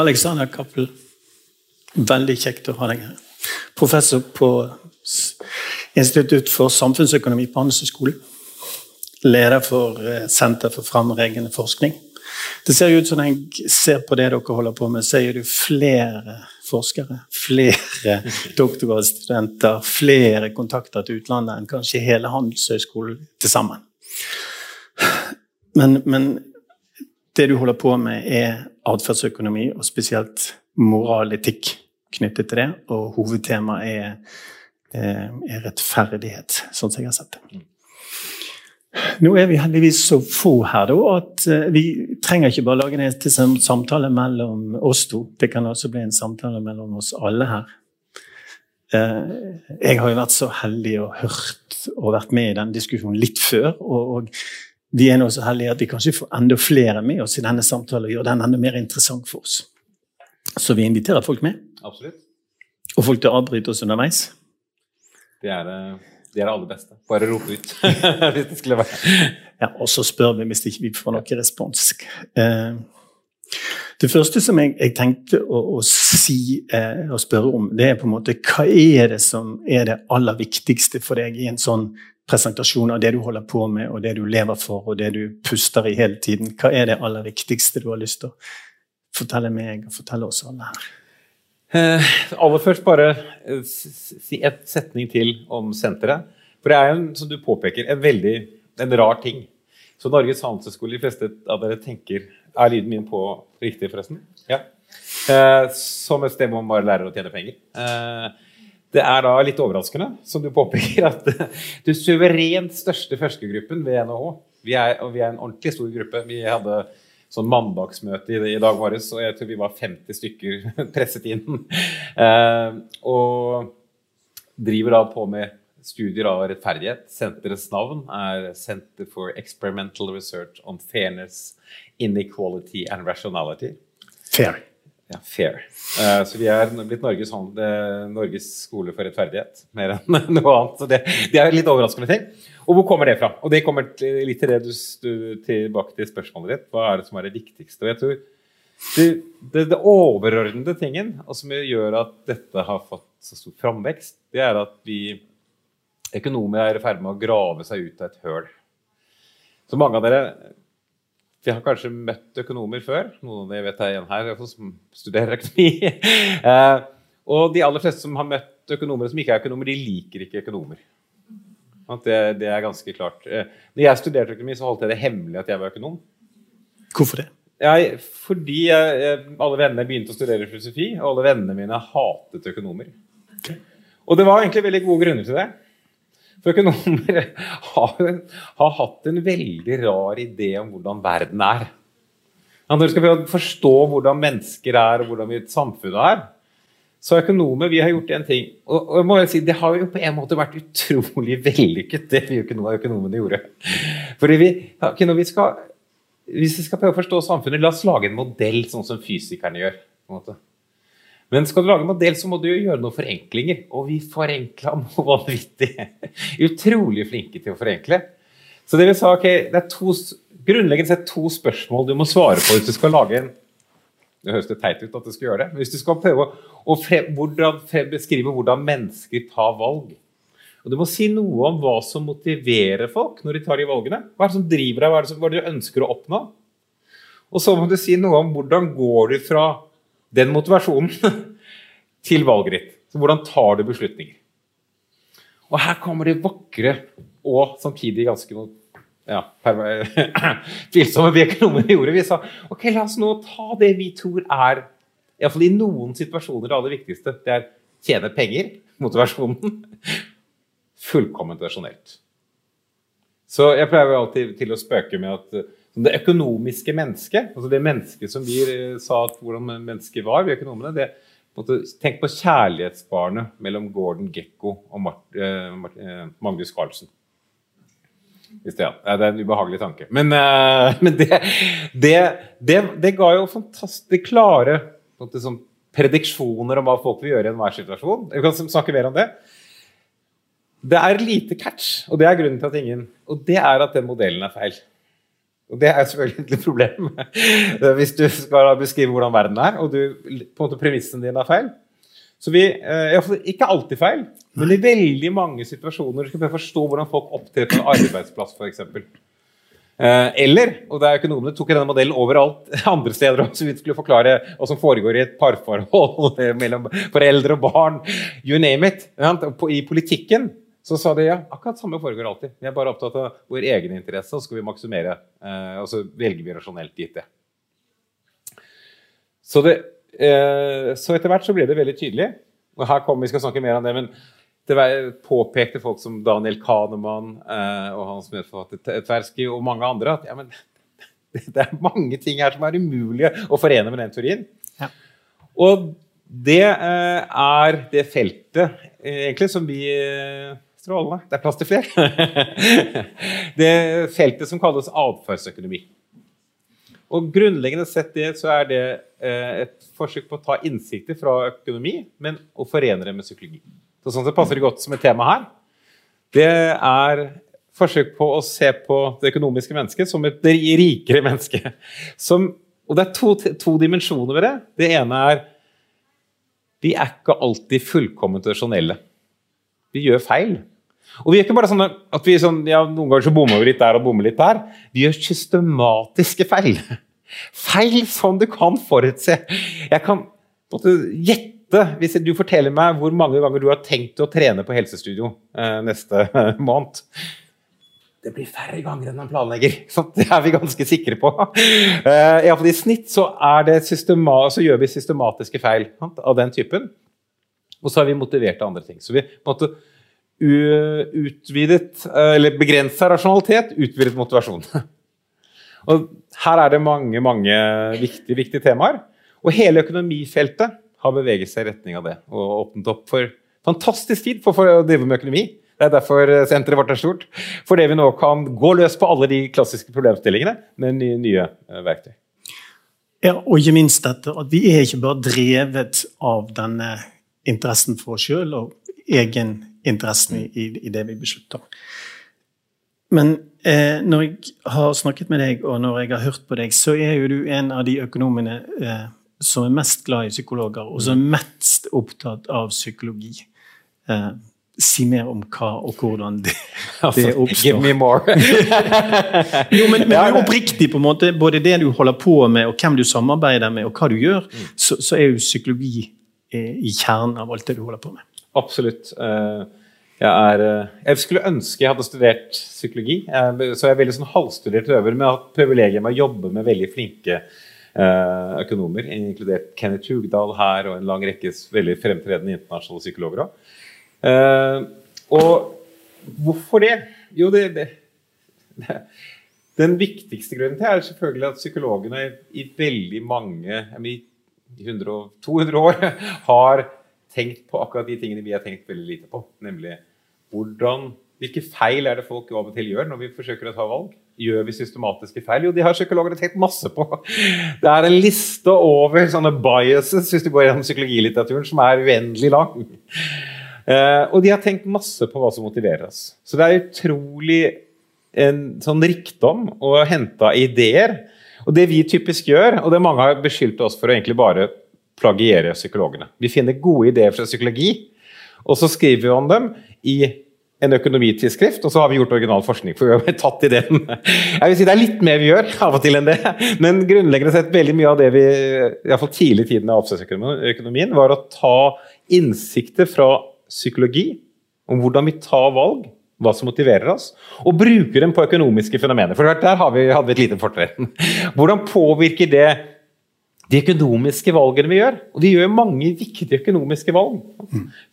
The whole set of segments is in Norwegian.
Alexander Cappel, veldig kjekt å ha deg her. Professor på Institutt for samfunnsøkonomi på Handelshøyskolen. Leder for eh, Senter for fremragende forskning. Det ser ut som jeg ser på det dere holder på med, så er det flere forskere, flere doktorgradsstudenter, flere kontakter til utlandet enn kanskje hele Handelshøyskolen til sammen. Men, men det du holder på med, er atferdsøkonomi, og spesielt moraletikk knyttet til det. Og hovedtemaet er, eh, er, rettferdighet, sånn som jeg har sett det. Nå er vi heldigvis så få her da, at eh, vi trenger ikke bare lage det til en samtale mellom oss to. Det kan også bli en samtale mellom oss alle her. Eh, jeg har jo vært så heldig og hørt og vært med i den diskusjonen litt før. og, og vi er nå så heldige at vi kanskje får enda flere med oss i denne samtalen og gjør den enda mer interessant for oss. Så vi inviterer folk med. Absolutt. Og folk til å avbryte oss underveis. Det er det, det, er aller beste. Bare rope ut hvis det skulle være Ja, Og så spør vi hvis ikke vi får noe respons. Eh, det første som jeg, jeg tenkte å, å si eh, og spørre om, det er på en måte hva er det som er det aller viktigste for deg i en sånn presentasjon av det du holder på med, og det du lever for, og det du puster i hele tiden. Hva er det aller viktigste du har lyst til å fortelle meg og fortelle oss alle her? Eh, aller først bare eh, si et setning til om senteret. For det er jo, som du påpeker, en veldig en rar ting. Så Norges handelshøyskole, de fleste av dere tenker Er lyden min på riktig, forresten? Ja. Eh, som et sted hvor man bare lærer å tjene penger. Eh, det er da litt overraskende, som du påpeker, at den suverent største forskergruppen ved NHH vi er, vi er en ordentlig stor gruppe. Vi hadde sånn mandagsmøte i, i dag morges, og jeg tror vi var 50 stykker presset inn. Eh, og driver da på med studier av rettferdighet. Senterets navn er Center for Experimental Research on Fairness, Inequality and Rationality. Fair. Ja, fair. Uh, så vi er blitt Norges, Norges, skole for rettferdighet, mer enn noe annet. Så det, det, er litt overraskende ting. Og hvor kommer det fra? Og det kommer litt til det du, tilbake til spørsmålet ditt. Hva er det som er det viktigste? Og jeg tror det, det, det overordnede tingen, og som gjør at dette har fått så stor framvekst, det er at vi økonomer er i ferd med å grave seg ut av et høl. Så mange av dere vi har kanskje møtt økonomer før. Noen av de vet jeg igjen her, som studerer økonomi. eh, og de aller fleste som har møtt økonomer som ikke er økonomer, de liker ikke økonomer. Det, det, er ganske klart. Eh, når jeg studerte økonomi, så holdt jeg det hemmelig at jeg var økonom. Hvorfor det? Jeg, fordi jeg, alle vennene begynte å studere filosofi, og alle vennene mine hatet økonomer. Okay. Og det var egentlig veldig gode grunner til det. For økonomer har, har, hatt en veldig rar idé om hvordan verden er. Når du skal prøve å forstå hvordan mennesker er, og hvordan samfunnet er, så økonomer vi har gjort en ting. Og, og må si, Det har jo på en måte vært utrolig vellykket, det vi økonomene gjorde. Fordi vi, når vi skal, Hvis vi skal prøve å forstå samfunnet, la oss lage en modell sånn som fysikerne gjør. på en måte. Men skal du lage modell, så må du jo gjøre noen forenklinger. Og vi forenkla noe vanvittig. Utrolig flinke til å forenkle. Så det vil si, ok, det er to, grunnleggende sett to spørsmål du må svare på hvis du skal lage en Det høres litt teit ut at du skal gjøre det. Men hvis du skal prøve å frem, hvordan, beskrive hvordan mennesker tar valg og Du må si noe om hva som motiverer folk når de tar de valgene. Hva er det som driver deg, hva er det som, hva er det du ønsker å oppnå? Og så må du si noe om hvordan går du fra den motivasjonen til valgritt. Så hvordan tar du beslutninger? Og her kommer det vakre og samtidig ganske ja, tvilsomme vi økonomene gjorde. Vi sa ok, la oss nå ta det vi tror er iallfall i noen situasjoner det aller viktigste. Det er tjene penger, motivasjonen. Fullkomment rasjonelt. Så jeg pleier alltid til å spøke med at det økonomiske mennesket, altså det mennesket som vi eh, sa at hvordan mennesket var, vi økonomene, det, Tenk på kjærlighetsbarnet mellom Gordon Gekko og eh, eh, Magnus Carlsen. Det, ja. det, er en ubehagelig tanke. Men, eh, men det, det, det, ga jo fantastisk klare sånn, prediksjoner om hva folk vil gjøre i enhver situasjon. Vi kan snakke mer om det. Det er lite catch, og det er grunnen til at ingen Og det er at den modellen er feil. Og det er selvfølgelig et problem hvis du skal beskrive hvordan verden er, og du, på en måte premissen din er feil. Så vi, eh, Ikke alltid feil, men i veldig mange situasjoner skal vi forstå hvordan folk opptrer på en arbeidsplass, f.eks. Eh, eller, og det er økonomene tok denne modellen overalt andre steder også, vi skulle forklare hva som foregår i et parforhold mellom foreldre og barn. You name it. I politikken så sa de ja, akkurat samme foregår alltid. Vi er bare opptatt av vår egen interesse, og så skal vi maksimere. Eh, og så velger vi rasjonelt gitt det. Så, det, eh, så etter hvert så ble det veldig tydelig. Og her kommer vi skal snakke mer om det, men det påpekte folk som Daniel Kahneman eh, og hans medforfatter Tversky og mange andre at ja, men, det er mange ting her som er umulige å forene med den teorien. Ja. Og det eh, er det feltet egentlig som vi eh, Strålende. Det er plass til flere. det feltet som kalles atferdsøkonomi. Og Grunnleggende sett det, så er det eh, et forsøk på å ta innsikter fra økonomi, men å forene det med psykologi. Så sånn sett passer det godt som et tema her. Det er forsøk på å se på det økonomiske mennesket som et rikere menneske. Som, og det er to, to dimensjoner ved det. Det ene er vi er ikke alltid fullkomment rasjonelle. Vi gjør feil. Og vi er ikke bare sånn at vi sånn, ja, Noen ganger så bommer vi litt der og bommer litt der. Vi gjør systematiske feil. Feil som du kan forutse. Jeg kan måtte, gjette hvis du forteller meg hvor mange ganger du har tenkt å trene på helsestudio eh, neste eh, måned. Det blir færre ganger enn man planlegger. Så det er vi ganske sikre på. Eh, I snitt så, så, gjør vi systematiske feil sant, av den typen. Og så er vi motivert av andre ting. Så vi måtte utvidet, eller begrensa rasjonalitet, utvidet motivasjon. Og her er det mange mange viktige, viktige temaer. Og hele økonomifeltet har beveget seg i retning av det og åpnet opp for fantastisk tid for, for å drive med økonomi. Det er derfor senteret vårt er stort. Fordi vi nå kan gå løs på alle de klassiske problemstillingene med nye, nye eh, verktøy. Ja, og ikke minst dette at vi er ikke bare drevet av denne interessen for oss sjøl og egeninteressen i, i, det vi beslutter. Men eh, når jeg har snakket med deg, og når jeg har hørt på deg, så er jo du en av de økonomene eh, som er mest glad i psykologer, og som er mest opptatt av psykologi. Eh, si mer om hva og hvordan det, det oppstår. Give me more. jo, men, men oppriktig, på en måte, både det du holder på med, og hvem du samarbeider med, og hva du gjør, mm. så, så er jo psykologi i kjernen av alt det du holder på med. Absolutt. Uh, jeg, er, eh, jeg, skulle ønske jeg hadde studert psykologi. Så jeg er veldig sånn halvstudert øver, men jeg har hatt privilegiet med å jobbe med veldig flinke eh, økonomer, inkludert Kenneth Hugdal her og en lang rekke veldig fremtredende internasjonale psykologer òg. Eh, og hvorfor det? Jo, det, det, det, Den viktigste grunnen til er selvfølgelig at psykologene i veldig mange i 100, 200 år har tenkt på akkurat de tingene vi har tenkt veldig lite på. Nemlig hvordan, hvilke feil er det folk av og til gjør når vi forsøker å ta valg? Gjør vi systematiske feil? Jo, de har psykologene tenkt masse på. Det er en liste over sånne biases hvis du går gjennom psykologilitteraturen, som er uendelig lang. Uh, og de har tenkt masse på hva som motiverer oss. Så det er utrolig en sånn rikdom å hente ideer. Og det vi typisk gjør, og det mange har beskyldt oss for å egentlig bare plagiere psykologene. Vi finner gode ideer fra psykologi, og så skriver vi om dem i en økonomitidsskrift, og så har vi gjort original forskning. for vi har tatt ideen. Jeg vil si Det er litt mer vi gjør av og til enn det, men grunnleggende sett veldig mye av det vi i fall tidlig i tiden av oppsøksøkonomien, var å ta innsikter fra psykologi om hvordan vi tar valg, hva som motiverer oss, og bruker dem på økonomiske fenomener. For der har vi, hadde vi et lite fortrinn. Hvordan påvirker det de økonomiske valgene vi gjør. Og vi gjør mange viktige økonomiske valg.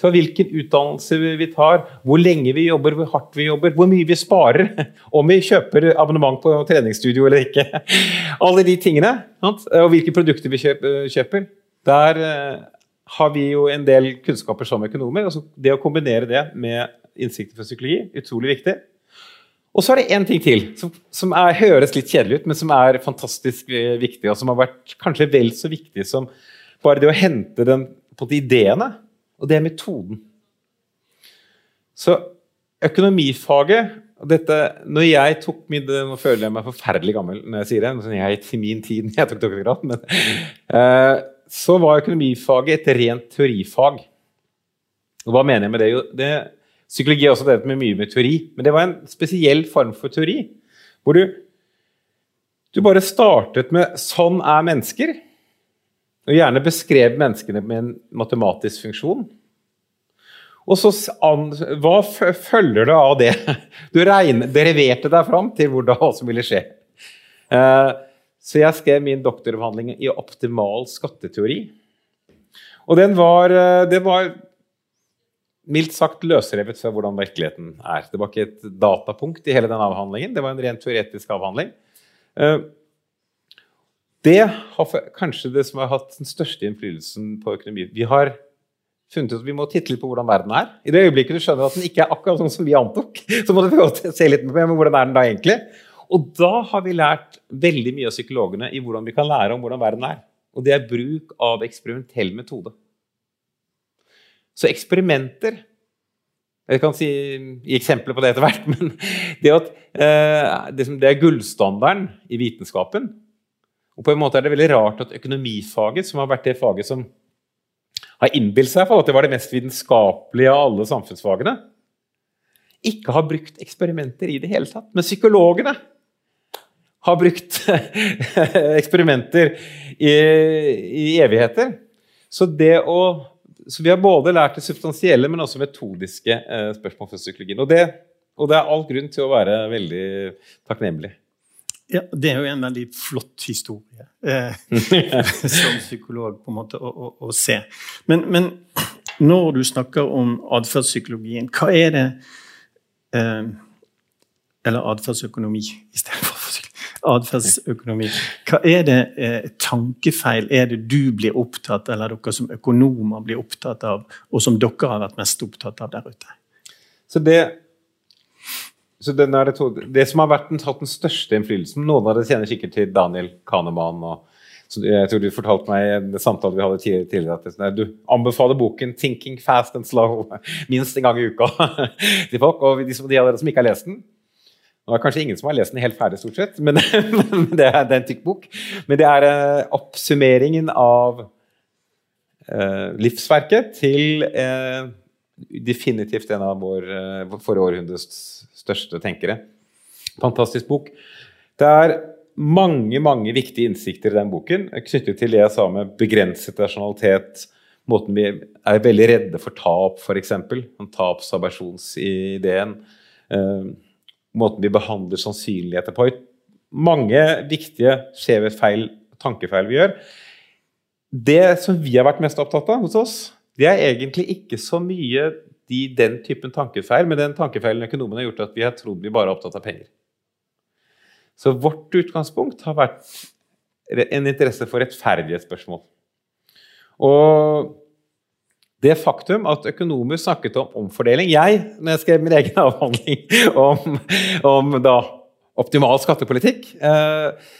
Fra hvilken utdannelse vi tar, hvor lenge vi jobber, hvor hardt vi jobber, hvor mye vi sparer, om vi kjøper abonnement på treningsstudio eller ikke. Alle de tingene. Og hvilke produkter vi kjøper. Der eh, har vi jo en del kunnskaper som økonomer. Altså det å kombinere det med innsikter fra psykologi, utrolig viktig. Og så er det én ting til som, som er, høres litt kjedelig ut, men som er fantastisk eh, viktig, og som har vært kanskje vel så viktig som bare det å hente den på de ideene, og det er metoden. Så økonomifaget dette, når jeg tok min, Nå føler jeg meg forferdelig gammel når jeg sier det. men jeg til min tid jeg tok doktorgrad. Men, uh, så var økonomifaget et rent teorifag. Og hva mener jeg med det? Jo, det psykologi er også drevet med mye med teori, men det var en spesiell form for teori. Hvor du, du bare startet med 'sånn er mennesker', og gjerne beskrev menneskene med en matematisk funksjon. Og så Hva følger det av det? Du regner, deg fram til hvordan hva som ville skje. Uh, så jeg skrev min doktoravhandling i optimal skatteteori. Og den var, uh, det var mildt sagt løsrevet fra hvordan virkeligheten er. Det var ikke et datapunkt i hele den avhandlingen. Det var en rent teoretisk avhandling. Uh, det har kanskje det som har hatt den største innflytelsen på økonomi. Vi har funnet ut at vi må titte litt på hvordan verden er. I det øyeblikket du skjønner at den ikke er akkurat sånn som vi antok, så må du prøve å se litt på hvordan er den da egentlig. Og da har vi lært veldig mye av psykologene i hvordan vi kan lære om hvordan verden er. Og det er bruk av eksperimentell metode. Så eksperimenter Jeg kan si, gi eksempler på det etter hvert. Men det, at, eh, det, det er gullstandarden i vitenskapen. Og på en måte er det veldig rart at økonomifaget, som har vært det faget som har innbilt seg for at det var det mest vitenskapelige av alle samfunnsfagene, ikke har brukt eksperimenter i det hele tatt. Men psykologene har brukt eksperimenter i, i, evigheter. Så, det å, så, vi har både lært det substansielle, men også metodiske eh, spørsmål for psykologien. Og det, og det er all grunn til å være veldig takknemlig. Ja, Det er jo en veldig flott historie eh, som psykolog på en måte å, å, å se. Men, men, når du snakker om atferdspsykologien, hva er det eh, Eller atferdsøkonomi istedenfor atferdsøkonomi. Hva er det eh, tankefeil er det du blir opptatt eller dere som økonomer blir opptatt av, og som dere har vært mest opptatt av der ute? Så det så det, to, det, som har vært den, hatt den største innflytelsen Noen av dere kjenner sikkert til Daniel Kahneman. og jeg tror du fortalte meg i en samtale vi hadde tidligere at sånn du anbefaler boken 'Thinking Fast and Slow' minst en gang i uka til folk. Og de, de av dere som ikke har lest den Nå er det kanskje ingen som har lest den helt ferdig, stort sett, men, men det, er, det, er, en tykk bok. Men det er uh, oppsummeringen av eh, livsverket til eh, definitivt en av vår forrige århundres største tenkere. Fantastisk bok. Det er mange mange viktige innsikter i den boken knyttet til det jeg sa med begrenset rasjonalitet, måten vi er veldig redde for tap, f.eks. Tapsabersjonsideen. Eh, måten vi behandler sannsynligheter på. Mange viktige skjeve feil, tankefeil vi gjør. Det som vi har vært mest opptatt av hos oss, det er egentlig ikke så mye de, den typen tankefeil, men den tankefeilen økonomene har gjort at vi har trodd vi bare er opptatt av penger. Så vårt utgangspunkt har vært en interesse for rettferdighetsspørsmål. Og det faktum at økonomer snakket om omfordeling Jeg, når jeg skrev min egen avhandling om, om da, optimal skattepolitikk, eh,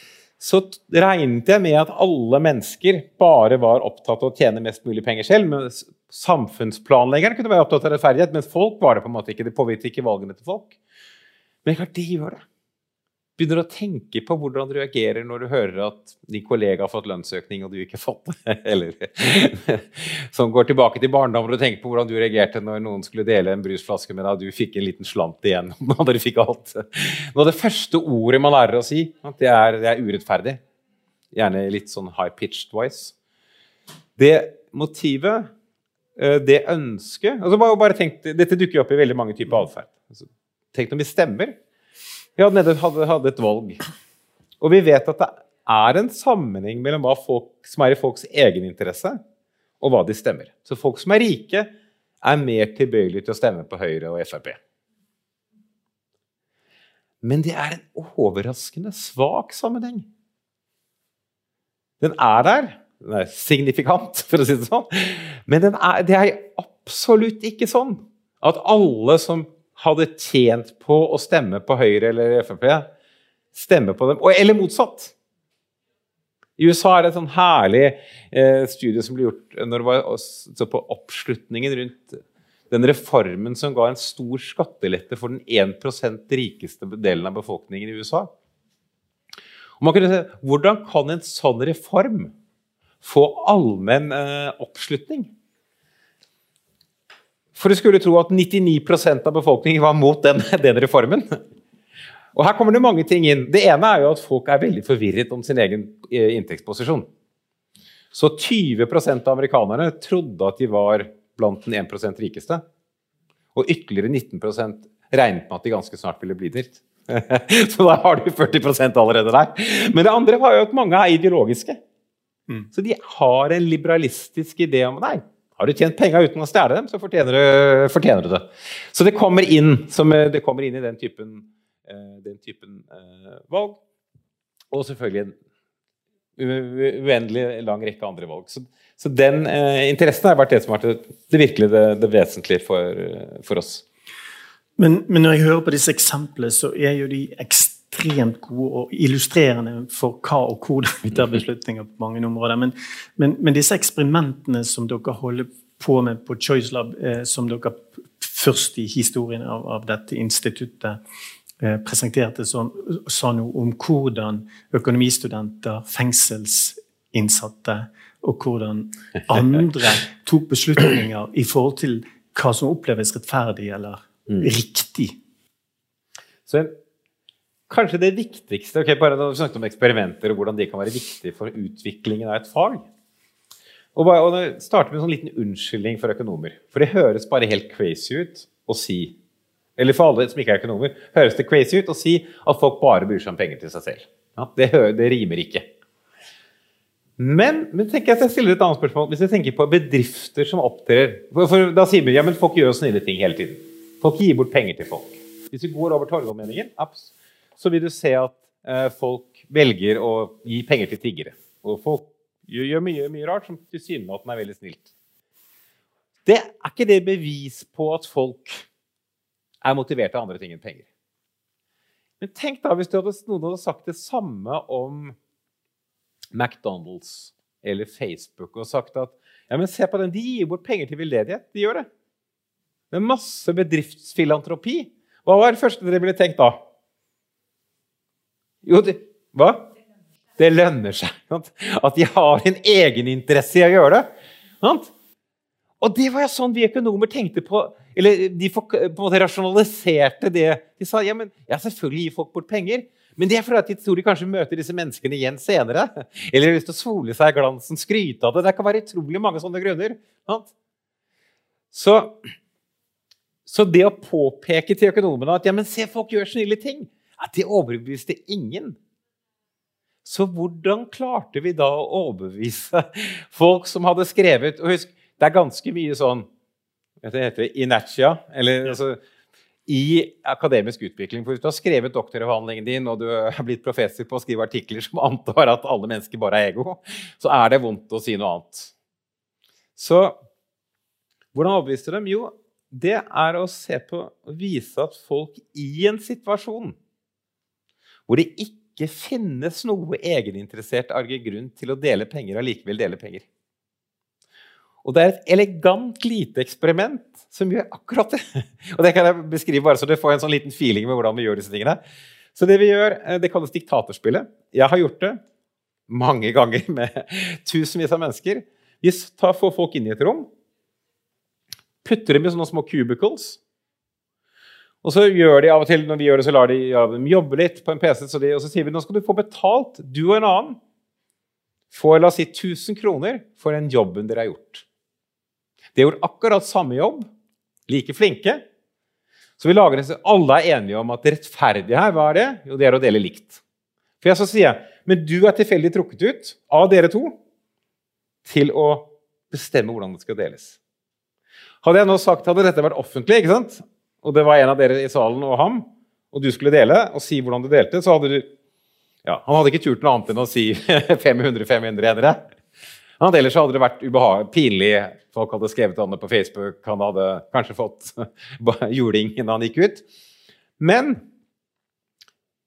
så regnet jeg med at alle mennesker bare var opptatt av å tjene mest mulig penger selv. Men samfunnsplanleggeren kunne være opptatt av rettferdighet, men folk var det på en måte ikke. Det påvirket ikke valgene til folk. Men klart, de gjør det. Begynner å tenke på hvordan du reagerer når du hører at din kollega har fått lønnsøkning og du ikke har fått det. Eller som går tilbake til barndommen og tenker på hvordan du reagerte når noen skulle dele en brusflaske med deg, og du fikk en liten slant igjen. og dere fikk alt. Noe av det første ordet man lærer å si, det er, det er urettferdig. Gjerne litt sånn high-pitched voice. Det motivet, eh, det ønsket altså bare, tenk, Dette dukker opp i veldig mange typer atferd. Altså, tenk om vi stemmer vi hadde, hadde, hadde et valg. Og vi vet at det er en sammenheng mellom hva folk, som er i folks egeninteresse, og hva de stemmer. Så folk som er rike, er mer tilbøyelige til å stemme på Høyre og Frp. Men det er en overraskende svak sammenheng. Den er der. Den er signifikant, for å si det sånn. Men er, det er absolutt ikke sånn at alle som hadde tjent på å stemme på Høyre eller Frp, stemme på dem. Eller motsatt. I USA er det et sånn herlig eh, studie som ble gjort når det var på oppslutningen rundt den reformen som ga en stor skattelette for den 1% rikeste delen av befolkningen i USA. Og man kunne se, Hvordan kan en sånn reform få allmenn eh, oppslutning? For du skulle tro at 99% av befolkningen var mot den, den, reformen. Og Her kommer det mange ting inn. Det ene er jo at folk er veldig forvirret om sin egen eh, inntektsposisjon. Så 20% av amerikanerne trodde at de var blant den 1% rikeste. Og ytterligere 19% regnet med at de ganske snart ville bli dit. Så da har du 40% allerede der. Men det andre var jo at mange er ideologiske. Mm. Så de har en liberalistisk idé om nei, har du tjent penger uten å stjele dem, så fortjener du, fortjener du, det. Så det kommer inn, som, eh, det kommer inn i den typen, uh, den typen uh, valg. Og selvfølgelig en uendelig lang rekke andre valg. Så, så den eh, interessen har vært det som har vært det, det virkelig det, det vesentlige for, for oss. Men, men, når jeg hører på disse eksemplene, så er jo de ekstremt gode og illustrerende for hva og hvordan vi tar beslutninger på mange områder. Men, men, men disse eksperimentene som dere holder på med på Choice Lab, eh, som dere først i historien av, av dette instituttet eh, presenterte, som sa noe om hvordan økonomistudenter, fengselsinnsatte og hvordan andre tok beslutninger i forhold til hva som oppleves rettferdig eller mm. riktig. Så Kanskje det viktigste ok, bare når vi snakket om eksperimenter og hvordan de kan være viktige for utviklingen av et fag. Og, bare, og starte med en sånn liten unnskyldning for økonomer. For det høres bare helt crazy ut å si Eller for alle som ikke er økonomer, høres det crazy ut å si at folk bare bryr seg om penger til seg selv. Ja, det, det, rimer ikke. Men, men tenker jeg at jeg stiller et annet spørsmål. Hvis jeg tenker på bedrifter som opptrer for, for Da sier vi ja, men folk gjør snille ting hele tiden. Folk gir bort penger til folk. Hvis vi går over Torgallmenningen, så vil du se at eh, folk velger å gi penger til tiggere. Og folk gjør mye, mye rart som tilsynelatende er veldig snilt. Det er ikke det bevis på at folk er motivert av andre ting enn penger. Men tenk da hvis hadde, noen hadde sagt det samme om McDonald's eller Facebook og sagt at ja, men se på den, de gir bort penger til veldedighet. De gjør det. Det er masse bedriftsfilantropi. Hva var det første dere ville tenkt da? Jo, det, hva? Det lønner seg. Sant? At de har en egeninteresse i å gjøre det. Sant? Og det var jo sånn vi økonomer tenkte på. Eller de på en måte rasjonaliserte det. De sa ja, men, ja, selvfølgelig gir folk bort penger. Men det er fordi de tror de kanskje møter disse menneskene igjen senere. Eller har lyst til å sole seg i glansen, skryte av det. Det kan være utrolig mange sånne grunner. Sant? Så, så det å påpeke til økonomene at ja, men se, folk gjør snille ting, at de overbeviste ingen. Så hvordan klarte vi da å overbevise folk som hadde skrevet og husk, Det er ganske mye sånn Det heter inertia. Eller altså, i akademisk utvikling. For hvis du har skrevet doktoravhandlingen din og du er blitt professor på å skrive artikler som antar at alle mennesker bare er ego, så er det vondt å si noe annet. Så hvordan overbeviste du dem? Jo, det er å se på og vise at folk i en situasjon hvor det ikke finnes noe egeninteressert grunn til å dele penger og likevel dele penger. Og det er et elegant lite eksperiment som gjør akkurat det. Og det kan jeg beskrive bare så du får en sånn liten feeling med hvordan vi gjør disse tingene. Så det vi gjør, eh, det kalles diktatorspillet. Jeg har gjort det mange ganger med tusenvis av mennesker. Vi får folk inn i et rom, putter dem i sånne små cubicles og så gjør de av og til, når vi gjør det, så lar de dem jobbe litt på en PC. De, og så sier vi nå skal du få betalt, du og en annen, få, la oss si 1000 kroner for den jobben dere har gjort. De har gjort akkurat samme jobb, like flinke. Så vi lager det så alle er enige om at det rettferdige her, hva er det? Jo, det er å dele likt. For jeg sier jeg, Men du er tilfeldig trukket ut av dere to til å bestemme hvordan det skal deles. Hadde jeg nå sagt, hadde dette vært offentlig, ikke sant? Og det var en av dere i salen og ham, og du skulle dele og si hvordan du delte, så hadde du ja, Han hadde ikke turt noe annet enn å si 500-500 enere. Ellers hadde det vært ubehag, pinlig. Folk hadde skrevet om det på Facebook. Han hadde kanskje fått juling da han gikk ut. Men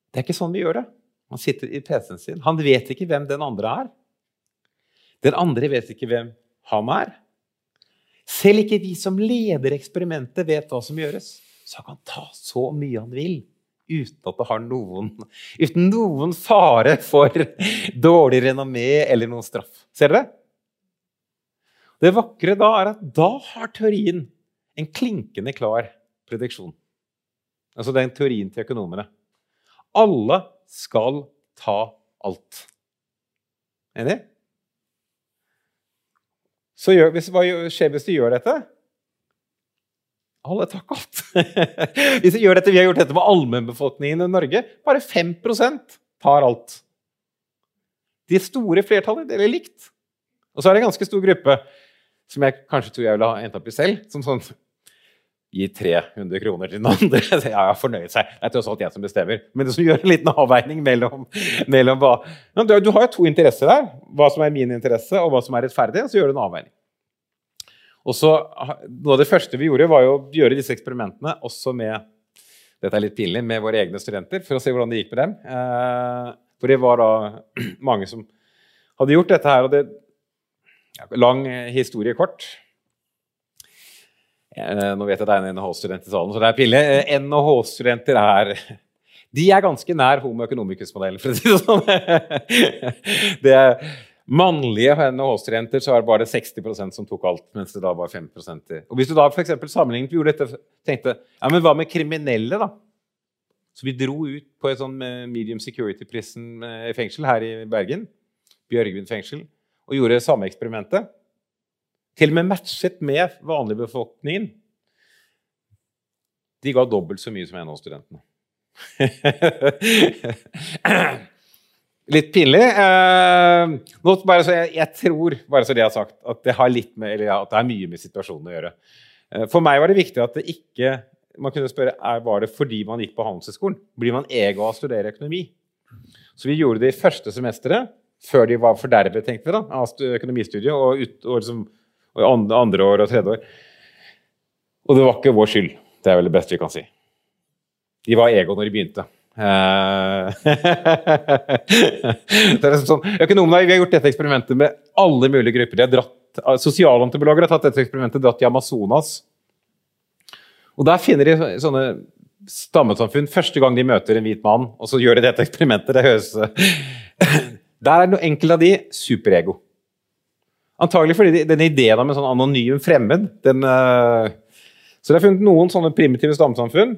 det er ikke sånn vi gjør det. Han sitter i PC-en sin. Han vet ikke hvem den andre er. Den andre vet ikke hvem han er. Selv ikke vi som leder eksperimentet, vet hva som gjøres. Så han kan ta så mye han vil uten at det har noen Uten noen fare for dårlig renommé eller noen straff. Ser dere? Det vakre da er at da har teorien en klinkende klar prediksjon. Altså den teorien til økonomene. Alle skal ta alt. Enig? Så gjør, hvis, hva skjer hvis du gjør dette? Alle tar kaldt. hvis vi gjør dette, vi har gjort dette med allmennbefolkningen i Norge. Bare 5% tar alt. De store flertallet deler likt. Og så er det en ganske stor gruppe som jeg kanskje tror jeg ville ha endt opp i selv. som sånn Gi 300 kroner til den andre. Så ja, jeg fornøyd seg. Det er tross alt jeg som bestemmer. Men det som gjør en liten avveining mellom, mellom hva du, har jo to interesser der. Hva som er min interesse, og hva som er rettferdig. Så gjør du en avveining. Og så, Noe av det første vi gjorde, var jo å gjøre disse eksperimentene også med dette er litt pinlig, med våre egne studenter, for å se hvordan det gikk med dem. Eh, for det var da mange som hadde gjort dette her. og det ja, Lang historie kort. Eh, nå vet jeg det er en NHH-student i salen, så det er pinlig. Eh, NHH-studenter er de er ganske nær homo economicus-modellen, for å si det sånn. Det er mannlige NHH-studenter så var det bare 60% som tok alt, mens det da var 5 til. Og Hvis du da for sammenlignet gjorde dette, tenkte ja, men hva med kriminelle, da? Så vi dro ut på et sånn eh, medium security prison fengsel her i Bergen, Bjørgvin fengsel, og gjorde samme eksperimentet. Til og med matchet med vanligbefolkningen. De ga dobbelt så mye som NHO-studentene. Litt pinlig. Eh, bare så jeg, jeg, tror, bare så det jeg har sagt, at det, har litt med, eller, at det er mye med situasjonen å gjøre. Eh, for meg var det viktig at det ikke Man kunne spørre er, var det fordi man gikk på Handelshøyskolen. Blir man ego av å studere økonomi? Så vi gjorde det i første semesteret, før de var fordervet, tenkte vi, da, av økonomistudiet, og, ut, og liksom og andre år og tredje år. Og det var ikke vår skyld. Det er vel det beste vi kan si. De var ego når de begynte. Eh, det er sånn, økonomene, vi har gjort dette eksperimentet med alle mulige grupper. De har dratt, Sosialantropologer har tatt dette eksperimentet dratt i Amazonas. Og Der finner de sånne stammesamfunn første gang de møter en hvit mann, og så gjør de dette eksperimentet. Det høres Der er enkelte av de superego. Antagelig fordi denne ideen om en sånn anonym fremmed den, uh, Så det er funnet noen sånne primitive stammesamfunn.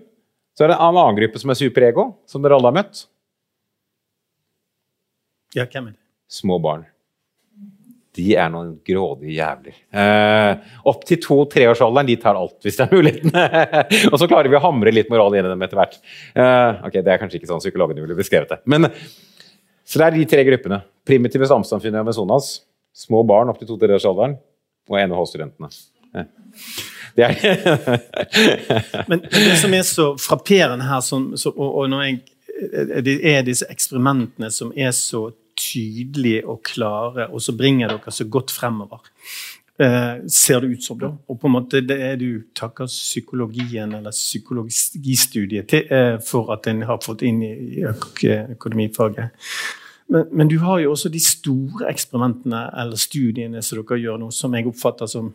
Så er det en annen gruppe som er superego, som dere alle har møtt. Ja, hvem er det? Små barn. De er noen grådige jævler. Eh, opp til to-treårsalderen de tar alt, hvis det er muligheten. og så klarer vi å hamre litt moral inn i dem etter hvert. Eh, ok, Det er kanskje ikke sånn psykologene ville beskrevet det. Men, så det er de tre gruppene. Primitive stammesamfunn i Amazonas Små barn opp til to-treårsalderen og NHH-studentene. Det Men det som er så frapperende her, som, så, og, og når jeg, det er disse eksperimentene som er så tydelige og klare, og så bringer dere så godt fremover. Eh, ser det ut som. da. Og på en måte det er du takker psykologien eller psykologistudiet til, eh, for at en har fått inn i, i økonomifaget. Men, men, du har jo også de store eksperimentene eller studiene som dere gjør nå, som jeg oppfatter som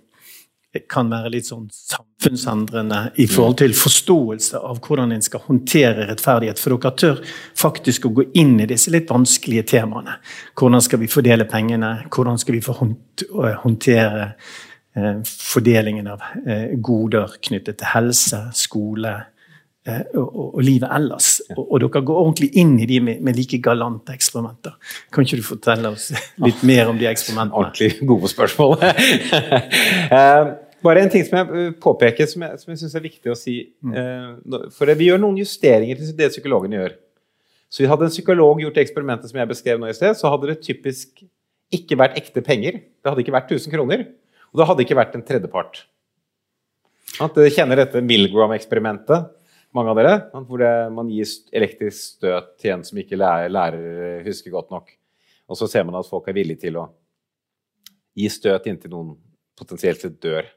kan være litt sånn samfunnsendrende i forhold til forståelse av hvordan en skal håndtere rettferdighet. For dere tør faktisk å gå inn i disse litt vanskelige temaene. Hvordan skal vi fordele pengene? Hvordan skal vi få håndtere eh, fordelingen av eh, goder knyttet til helse, skole, Eh, og, livet ellers. Og, dere går ordentlig inn i de med, med, like galante eksperimenter. Kan ikke du fortelle oss litt mer om de eksperimentene? Ordentlig gode spørsmål. Eh, bare en ting som jeg påpeker, som jeg, som jeg syns er viktig å si. Mm. Eh, for vi gjør noen justeringer til det psykologene gjør. Så vi hadde en psykolog gjort eksperimentet som jeg beskrev nå i sted, så hadde det typisk ikke vært ekte penger. Det hadde ikke vært 1000 kroner. Og det hadde ikke vært en tredjepart. Dere kjenner dette Milgram-eksperimentet mange av dere, hvor det, man gir elektrisk støt til en som ikke lærer, lærer husker godt nok. Og så ser man at folk er villige til å gi støt inntil noen potensielt sett dør.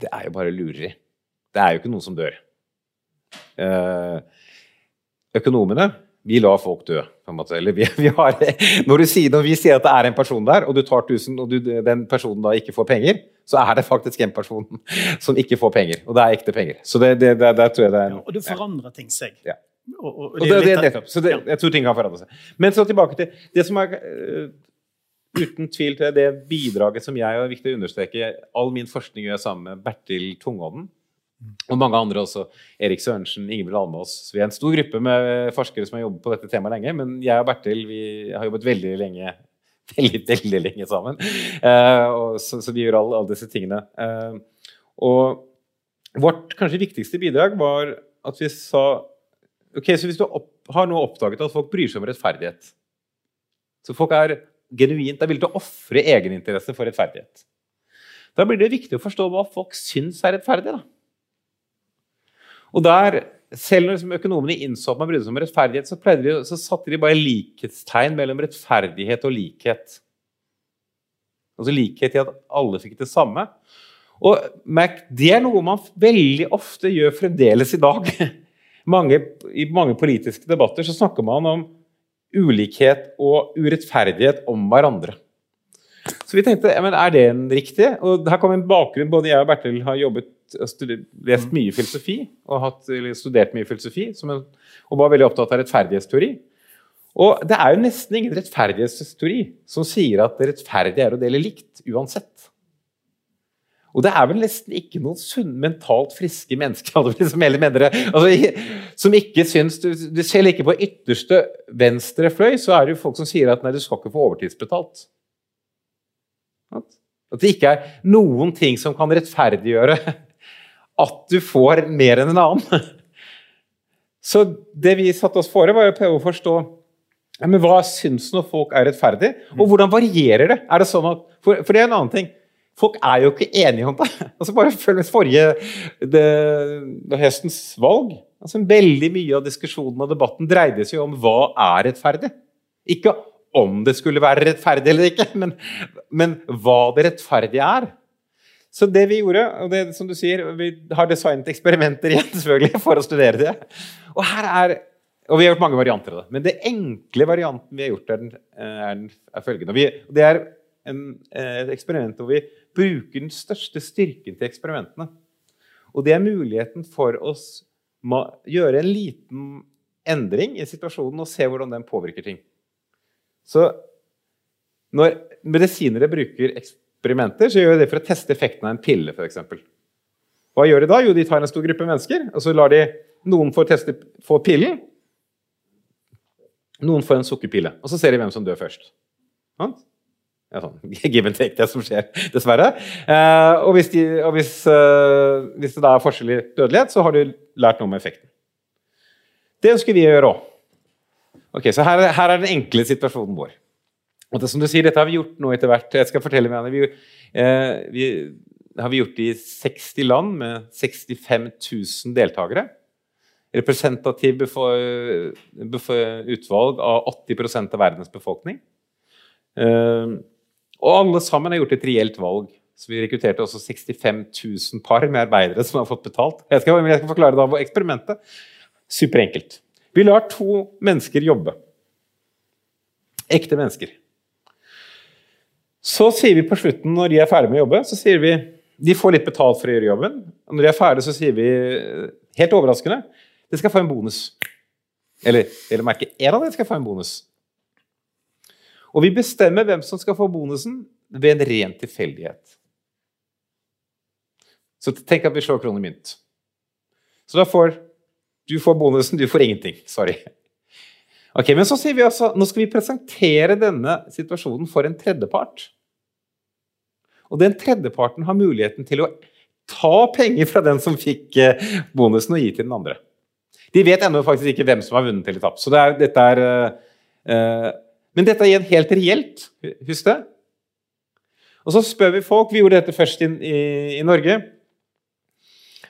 Det er jo bare lureri. Det er jo ikke noen som dør. Eh, økonomene vi lar folk dø. på en måte. Eller vi, vi har, når, sier, når, vi sier at det er en person der, og du tar 1000, og du, den personen da ikke får penger, så er det faktisk en person som ikke får penger. Og det er ekte penger. Så det, det, det, det tror jeg det er... Ja, og det forandrer ting seg. Ja. Og, og, og det, er nettopp. Så jeg tror ting kan forandre seg. Men så tilbake til det som er uh, uten tvil til det bidraget som jeg er viktig å understreke. All min forskning gjør jeg sammen med Bertil Tungodden og mange andre også. Erik Sørensen, Ingebrigt Almås. Vi er en stor gruppe med forskere som har jobbet på dette temaet lenge. Men jeg og Bertil vi har jobbet veldig lenge veldig, veldig lenge sammen. Uh, så, så, vi gjør alle, all disse tingene. Uh, og vårt kanskje viktigste bidrag var at vi sa ok, så Hvis du opp, har nå oppdaget at folk bryr seg om rettferdighet Så folk er genuint er villig til å ofre egeninteresse for rettferdighet. Da blir det viktig å forstå hva folk syns er rettferdig. da. Og der, selv når liksom økonomene innså at man brydde seg om rettferdighet, så, de, så satte de bare likhetstegn mellom rettferdighet og likhet. Altså likhet i at alle fikk det samme. Og Mac, det er noe man veldig ofte gjør fremdeles i dag. Mange, I mange politiske debatter så snakker man om ulikhet og urettferdighet om hverandre. Så vi tenkte ja, men er det en riktig? Og her kom en bakgrunn. Både jeg og Bertil har jobbet, lest mye filosofi og hatt, studert mye filosofi en, og var veldig opptatt av rettferdighetsteori. Og det er jo nesten ingen rettferdighetsteori som sier at det rettferdige er å dele likt uansett. Og det er vel nesten ikke noen sunn, mentalt friske mennesker som heller mener det. Altså, som ikke syns, du, ser ikke på ytterste venstre fløy, så er det jo folk som sier at nei, du skal ikke få overtidsbetalt. At det ikke er noen ting som kan rettferdiggjøre at du får mer enn en annen. Så det vi satte oss fore, var å prøve å forstå ja, men hva syns når folk er rettferdig, og hvordan varierer det? Er det sånn at, for, for det er en annen ting. Folk er jo ikke enige om det. Altså Bare følg med forrige det, det høstens valg. Altså Veldig mye av diskusjonen og debatten dreide seg om hva er rettferdig. Ikke om det skulle være rettferdig eller ikke, men, men hva det rettferdige er. Så det vi gjorde, og det som du sier, vi har designet eksperimenter igjen selvfølgelig for å studere det. Og her er, og vi har gjort mange varianter av det. Men det enkle varianten vi har gjort, er, den, er, den, er følgende. Vi, det er en, et eksperiment hvor vi bruker den største styrken til eksperimentene. Og det er muligheten for oss å gjøre en liten endring i situasjonen og se hvordan den påvirker ting. Så når medisinere bruker eksperimenter, så gjør de det for å teste effekten av en pille. For eksempel. Hva gjør de da? Jo, de tar en stor gruppe mennesker, og så lar de noen få, teste, få pillen. Noen får en sukkerpille, og så ser de hvem som dør først. Ja, sånn, give and take, det som skjer, dessverre. Eh, og, hvis, de, og hvis, eh, hvis, det da er forskjell i dødelighet, så har du lært noe om effekten. Det ønsker vi å gjøre òg. Ok, Så her, her, er den enkle situasjonen vår. Og det som du sier, Dette har vi gjort nå etter hvert. Jeg skal fortelle meg, vi, eh, vi har vi gjort i 60 land med 65 000 deltakere. Representativ utvalg av 80% av verdens befolkning. Eh, og alle sammen har gjort et reelt valg. Så Vi rekrutterte også 65 000 par med arbeidere som har fått betalt. Jeg skal, jeg skal forklare da eksperimentet. Superenkelt. Vi lar to mennesker jobbe. Ekte mennesker. Så sier vi på slutten, når de er ferdige med å jobbe, så sier vi de får litt betalt for å gjøre jobben. Og når de er ferdige, så sier vi helt overraskende de skal få en bonus. Eller, eller merke én av dem skal få en bonus. Og vi bestemmer hvem som skal få bonusen, ved en ren tilfeldighet. Så tenk at vi slår kroner mynt. Så da får du får bonusen, du får ingenting. Sorry. Ok, Men så sier vi altså nå skal vi presentere denne situasjonen for en tredjepart. Og den tredjeparten har muligheten til å ta penger fra den som fikk eh, bonusen, og gi til den andre. De vet ennå faktisk ikke hvem som har vunnet eller tapt. Så det er, dette er, uh, men dette er igjen helt reelt. Husk det. Og så spør vi folk Vi gjorde dette først i, i, i Norge.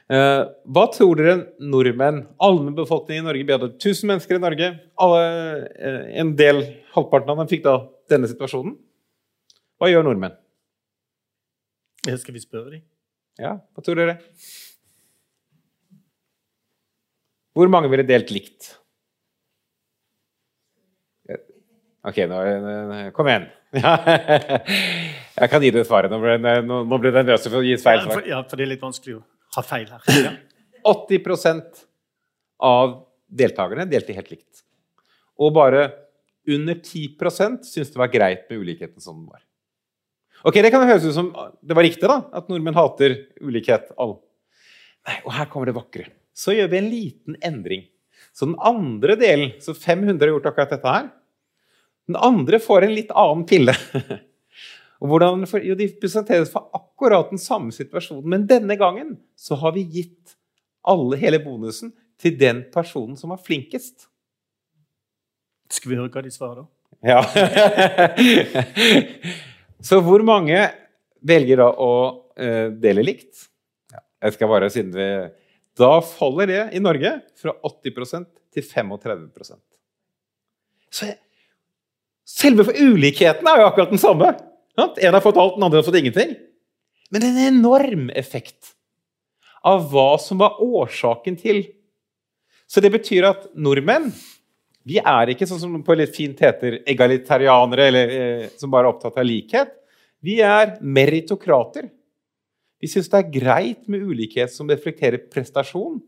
Eh, hva tror dere nordmenn, allmennbefolkningen i Norge Vi hadde 1000 mennesker i Norge. Alle, eh, en del, halvparten av dem, fikk da denne situasjonen. Hva gjør nordmenn? Skal vi spørre dem? Ja, hva tror dere? Hvor mange ville delt likt? Ok, nå, kom igjen. Jeg kan gi deg svaret. Nå ble, nå, nå ble den løse for å gi feil Ja, svar. ja, for det er litt vanskelig å ha feil her. Ja. 80% av deltakerne delte helt likt. Og bare under 10% syntes det var greit med ulikheten som den var. Ok, Det kan høres ut som det var riktig, da, at nordmenn hater ulikhet. All. Nei, og her kommer det vakre. Så gjør vi en liten endring. Så den andre delen, så 500 har gjort akkurat dette her, den andre får en litt annen pille. Og hvordan, jo, De presenteres for akkurat den samme situasjonen, men denne gangen så har vi gitt alle, hele bonusen til den personen som var flinkest. Skal vi høre hva de svarer, da? Ja. så hvor mange velger da å eh, dele likt? Jeg skal bare siden vi Da faller det i Norge fra 80% til 35% Så jeg, Selve ulikheten er jo akkurat den samme. En har fått alt, den andre har fått ingenting. Men det er en enorm effekt av hva som var årsaken til. Så det betyr at nordmenn vi er ikke sånn som på litt fint heter egalitarianere, eller eh, som bare er opptatt av likhet. Vi er meritokrater. Vi syns det er greit med ulikhet som reflekterer prestasjon.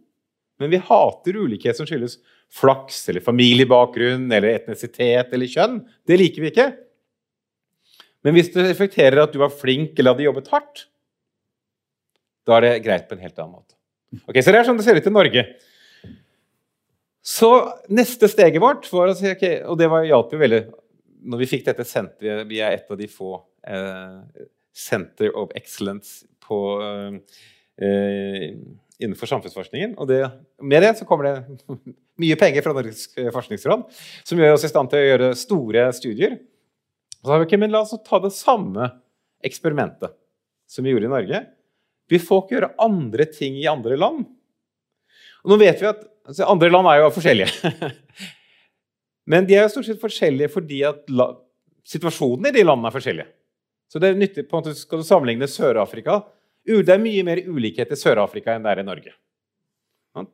Men vi hater ulikhet som skyldes flaks eller familiebakgrunn eller etnisitet eller kjønn. Det liker vi ikke. Men hvis det reflekterer at du var flink eller hadde jobbet hardt, da er det greit på en helt annen måte. Ok, Så det er sånn det ser ut i Norge. Så neste steget vårt var å si ok, Og det hjalp jo veldig når vi fikk dette senteret. Vi er et av de få eh, Center of Excellence på, eh, innenfor samfunnsforskningen. Og det, med det så kommer det mye penger fra Norges forskningsråd, som gjør oss i stand til å gjøre store studier. Så har vi ikke, men La oss ta det samme eksperimentet som vi gjorde i Norge. Vi får ikke gjøre andre ting i andre land? Og nå vet vi at altså, Andre land er jo forskjellige. Men de er jo stort sett forskjellige fordi at la, situasjonen i de landene er forskjellige. Så det er nyttig på en måte Skal du sammenligne Sør-Afrika Det er mye mer ulikhet i Sør-Afrika enn det er i Norge.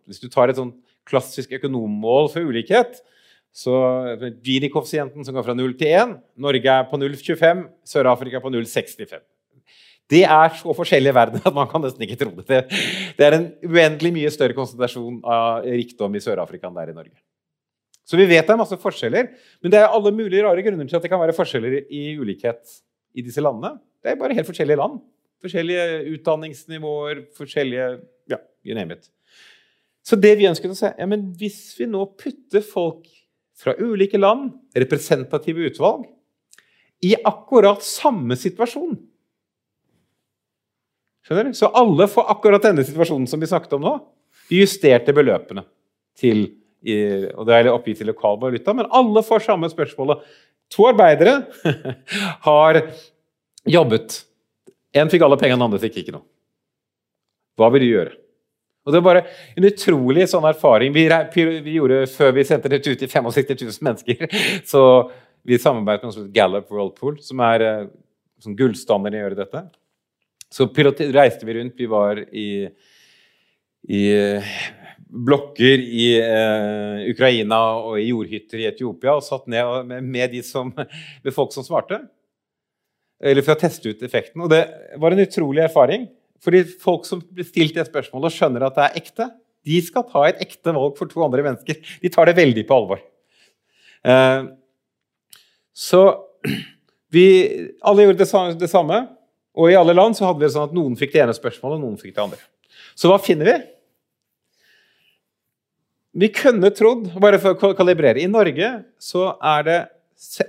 Hvis du tar et sånn klassisk økonommål for ulikhet, så Gini-koeffisienten som går fra 0 til 1 Norge er på 0,25, Sør-Afrika på 0,65. Det er så forskjellige verdener at man kan nesten ikke tro det. Det er en uendelig mye større konsentrasjon av rikdom i Sør-Afrika enn det er i Norge. Så vi vet det er masse forskjeller, men det er alle mulige rare grunner til at det kan være forskjeller i ulikhet i disse landene. Det er bare helt forskjellige land. Forskjellige utdanningsnivåer, forskjellige Ja, you name it. Så det vi ønsket å se, ja, men hvis vi nå putter folk fra ulike land, representative utvalg, i akkurat samme situasjon Skjønner du? Så alle får akkurat denne situasjonen som vi snakket om nå. Vi justerte beløpene til og det er oppgitt til lokal valuta, men alle får samme spørsmålet. To arbeidere har jobbet. Én fikk alle pengene, den andre fikk ikke noe. Hva vil du gjøre? Og Det er bare en utrolig sånn erfaring. Vi, vi gjorde Før vi sendte det ut til 65 000 mennesker, så vi samarbeidet med noe som heter Gallup Whirlpool, som er sånn gullstandarden i å gjøre dette. Så reiste vi rundt. Vi var i, i blokker i eh, Ukraina og i jordhytter i Etiopia og satt ned med, med, som, med, folk som svarte. Eller for å teste ut effekten. Og det var en utrolig erfaring. Fordi folk som blir stilt det spørsmålet og skjønner at det er ekte, de skal ta et ekte valg for to andre mennesker. De tar det veldig på alvor. Eh, så vi alle gjorde det, samme. Og i alle land så hadde vi det sånn at noen fikk det ene spørsmålet, og noen fikk det andre. Så hva finner vi? Vi kunne trodd, bare for å kalibrere I Norge så er det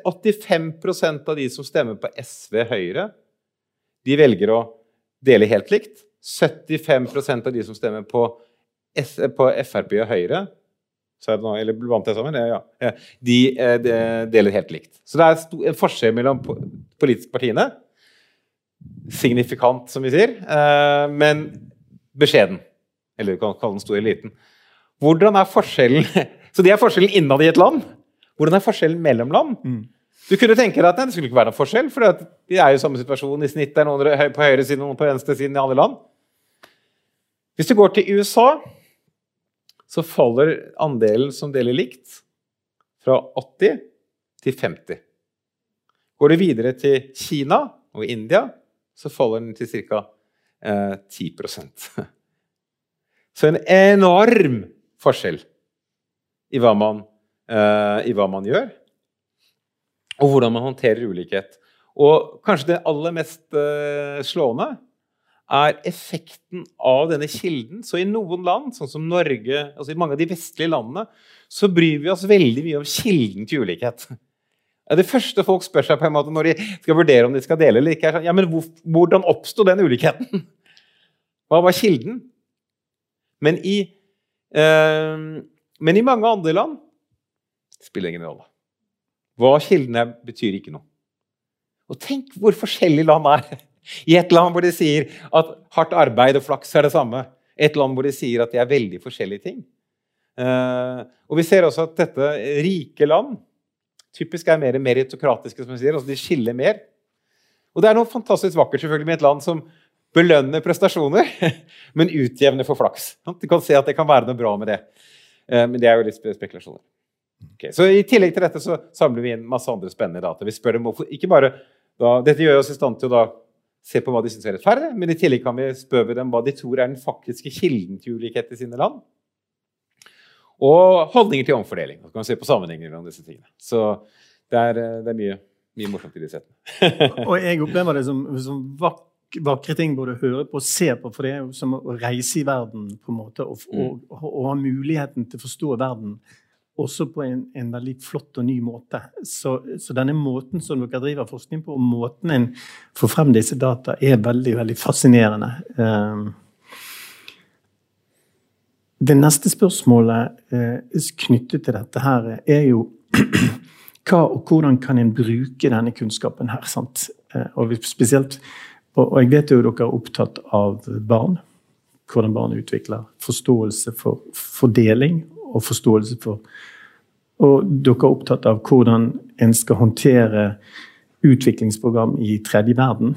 85% av de som stemmer på SV Høyre, de velger å dele helt likt. 75% av de som stemmer på, på Frp og Høyre nå, eller vant jeg sammen? Ja, ja. De, eh, de, deler helt likt. Så det er en forskjell mellom politiske partiene signifikant, som vi sier, eh, men beskjeden. Eller du kan kalle den stor eller liten. Hvordan er forskjellen Så det er forskjellen innad i et land. Hvordan er forskjellen mellom land? Mm. Du kunne tenke deg at det skulle ikke være noen forskjell, for de er jo i samme situasjon. I snitt er noen på høyre siden og noen på venstre siden i alle land. Hvis du går til USA, så faller andelen som deler likt, fra 80 til 50 Går du videre til Kina og India, så faller den til ca. Eh, 10% Så en enorm forskjell i hva man, eh, i hva man gjør, og hvordan man håndterer ulikhet. Og kanskje det aller mest eh, slående er effekten av denne kilden. Så i noen land, sånn som Norge, altså i mange av de vestlige landene, så bryr vi oss veldig mye om kilden til ulikhet. Det første folk spør seg på en måte når de skal vurdere om de skal dele eller ikke, er sånn Ja, men hvordan oppsto den ulikheten? Hva var kilden? Men i, eh, men i mange andre land spiller ingen rolle. Hva kilden er, betyr ikke noe. Og tenk hvor forskjellige land er. I et land hvor de sier at hardt arbeid og flaks er det samme. Et land hvor de sier at det er veldig forskjellige ting. Eh, og vi ser også at dette rike land typisk er mer meritokratiske, som vi sier. altså De skiller mer. Og det er noe fantastisk vakkert selvfølgelig med et land som belønner prestasjoner, men utjevner for flaks. Du kan se at det kan være noe bra med det. Eh, men det er jo litt spekulasjoner. Okay, så I tillegg til dette så samler vi inn masse andre spennende data. Vi spør dem ikke bare, da, Dette gjør oss i stand til å da se på hva de syns er rettferdig, men i tillegg kan vi spørre dem hva de tror er den faktiske kilden til ulikhet i sine land. Og holdninger til omfordeling. Så kan vi se på sammenhenger mellom disse tingene. Så det er, eh, det er mye, mye, morsomt i de settene. og jeg opplever det som, som vak vakre ting både å høre på og se på, for det er jo som å reise i verden på en måte, og, og, og, og ha muligheten til å forstå verden også på en, en, veldig flott og ny måte. Så, så, denne måten som dere driver forskning på, og måten en får frem disse data, er veldig veldig fascinerende. Um, det neste spørsmålet eh, knyttet til dette her er jo hva og hvordan kan en bruke denne kunnskapen her? sant? Eh, og spesielt, og jeg vet jo dere er opptatt av barn. Hvordan barn utvikler forståelse for fordeling og forståelse for Og dere er opptatt av hvordan en skal håndtere utviklingsprogram i tredje verden.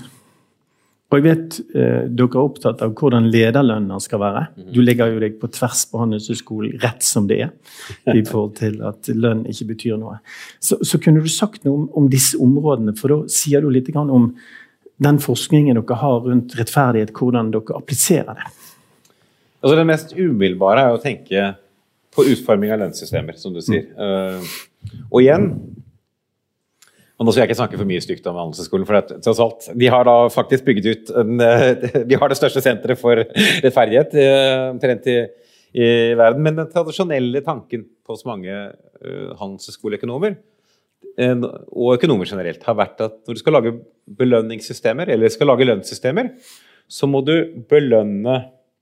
Og jeg vet eh, dere er opptatt av hvordan lederlønner skal være. Mhm. Du legger jo deg på tvers på Handelshøyskolen rett som det er, i forhold til at lønn ikke betyr noe. Så, så kunne du sagt noe om, om, disse områdene, for da sier du litt om den forskningen dere har rundt rettferdighet, hvordan dere appliserer det. Altså Det mest umiddelbare er å tenke på utforming av lønnssystemer, som du sier. Uh, og igjen og nå skal jeg ikke snakke for mye stygt om Handelshøyskolen, for at, tross alt, de har da faktisk bygget ut en, De har det største senteret for rettferdighet eh, omtrent i, i, verden. Men den tradisjonelle tanken hos mange uh, handelshøyskoleøkonomer og økonomer generelt har vært at når du skal lage belønningssystemer, eller skal lage lønnssystemer, så må du belønne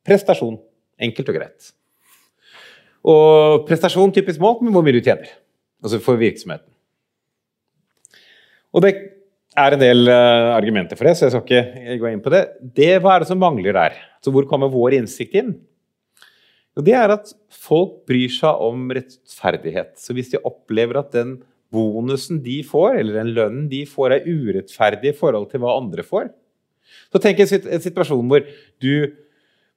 prestasjon. Enkelt og greit. Og prestasjon typisk målt med hvor mye du tjener. Altså for virksomheten. Og det er en del uh, argumenter for det, så jeg skal ikke gå inn på det. det. Hva er det som mangler der? Så hvor kommer vår innsikt inn? Og det er at folk bryr seg om rettferdighet. Så hvis de opplever at den bonusen de får, eller den lønnen de får, er urettferdig i forhold til hva andre får, så tenk en, situasjon hvor, du,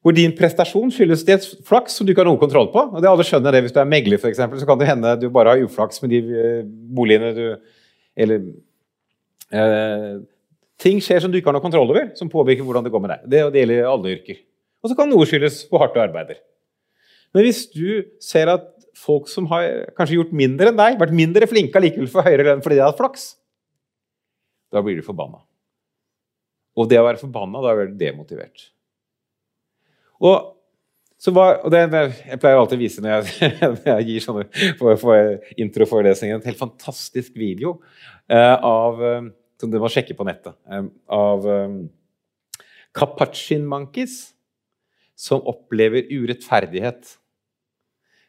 hvor din prestasjon skyldes det flaks som du ikke har noen kontroll på. og det Alle skjønner det hvis du er megler, f.eks. Så kan det hende du bare har uflaks med de eh, boligene du Eller Eh, ting skjer som du ikke har noe kontroll over, som påvirker hvordan det går med deg. Det, det gjelder alle yrker. Og så kan noe skyldes på hardt du arbeider. Men hvis du ser at folk som har kanskje gjort mindre enn deg, vært mindre flinke allikevel for høyere lønn fordi de har hatt flaks, da blir du forbanna. Og det å være forbanna, da blir du demotivert. Og, var, og det, jeg pleier alltid å vise når jeg, når jeg gir sånne for, for introforelesninger, en helt fantastisk video eh, av uh, som du må sjekke på nettet, av Kapachin monkeys som opplever urettferdighet.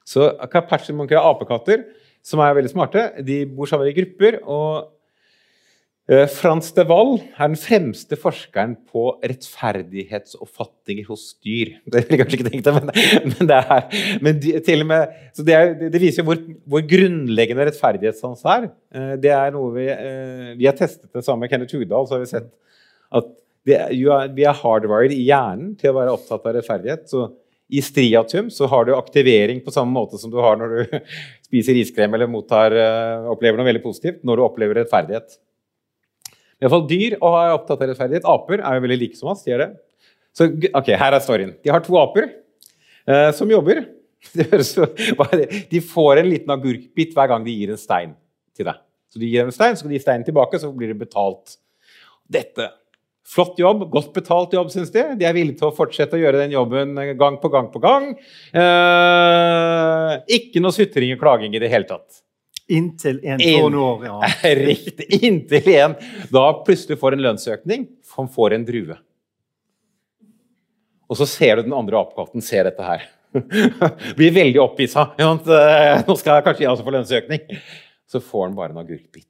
Så Kapachin monkeys er apekatter som er veldig smarte. De bor sammen i grupper. og Frans de Waal er den fremste forskeren på rettferdighetsoppfatninger hos dyr. Det ville jeg kanskje ikke tenkt deg, men, men, det er, men til og med, så det, er, det viser jo hvor, hvor, grunnleggende rettferdighetssans er. Uh, det er noe vi, uh, vi har testet det samme med Kenneth Hugdal, så har vi sett at er, vi er hardwired i hjernen til å være opptatt av rettferdighet. så i striatum så har du aktivering på samme måte som du har når du spiser iskrem eller mottar, opplever noe veldig positivt, når du opplever rettferdighet. I hvert fall dyr og er opptatt av rettferdighet. Aper er jo veldig like som oss. De er det. Så ok, her er storyen. De har to aper eh, som jobber. De, får en liten agurkbit hver gang de gir en stein til deg. Så de gir dem en stein, så skal de gi steinen tilbake, så blir det betalt. Dette Flott jobb, godt betalt jobb, syns de. De er villige til å fortsette å gjøre den jobben gang på gang på gang. Eh, ikke noe sutring og klaging i det hele tatt. Inntil en sånn år, ja. Riktig. Inntil en da plutselig får en lønnsøkning, for han får en drue. Og så ser du den andre apekatten ser dette her. Blir veldig opphissa. Ja, eh, nå skal jeg kanskje jeg også få lønnsøkning. Så får han bare en agurkbit.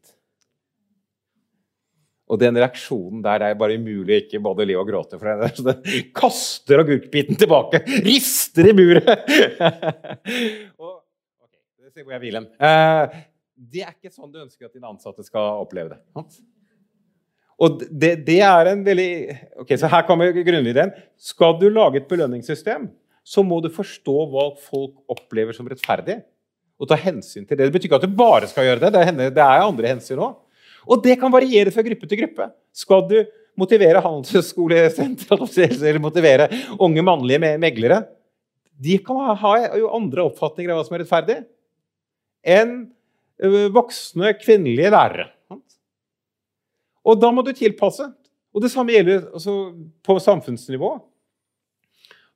Og den reaksjonen der det er bare umulig ikke både le og gråte. for det. Så den kaster agurkbiten tilbake, rister i buret! og, okay, Se hvor jeg vil hen. Det er ikke sånn du ønsker at dine ansatte skal oppleve det. Og det, det, er en veldig Ok, Så her kommer grunnideen. Skal du lage et belønningssystem, så må du forstå hva folk opplever som rettferdig, og ta hensyn til det. Det betyr ikke at du bare skal gjøre det. Det er, det er andre hensyn òg. Og det kan variere fra gruppe til gruppe. Skal du motivere handelshøyskolesenteret eller motivere unge mannlige meglere De kan ha jo andre oppfatninger av hva som er rettferdig, enn voksne kvinnelige lærere. Og da må du tilpasse. Og det samme gjelder altså, på samfunnsnivå.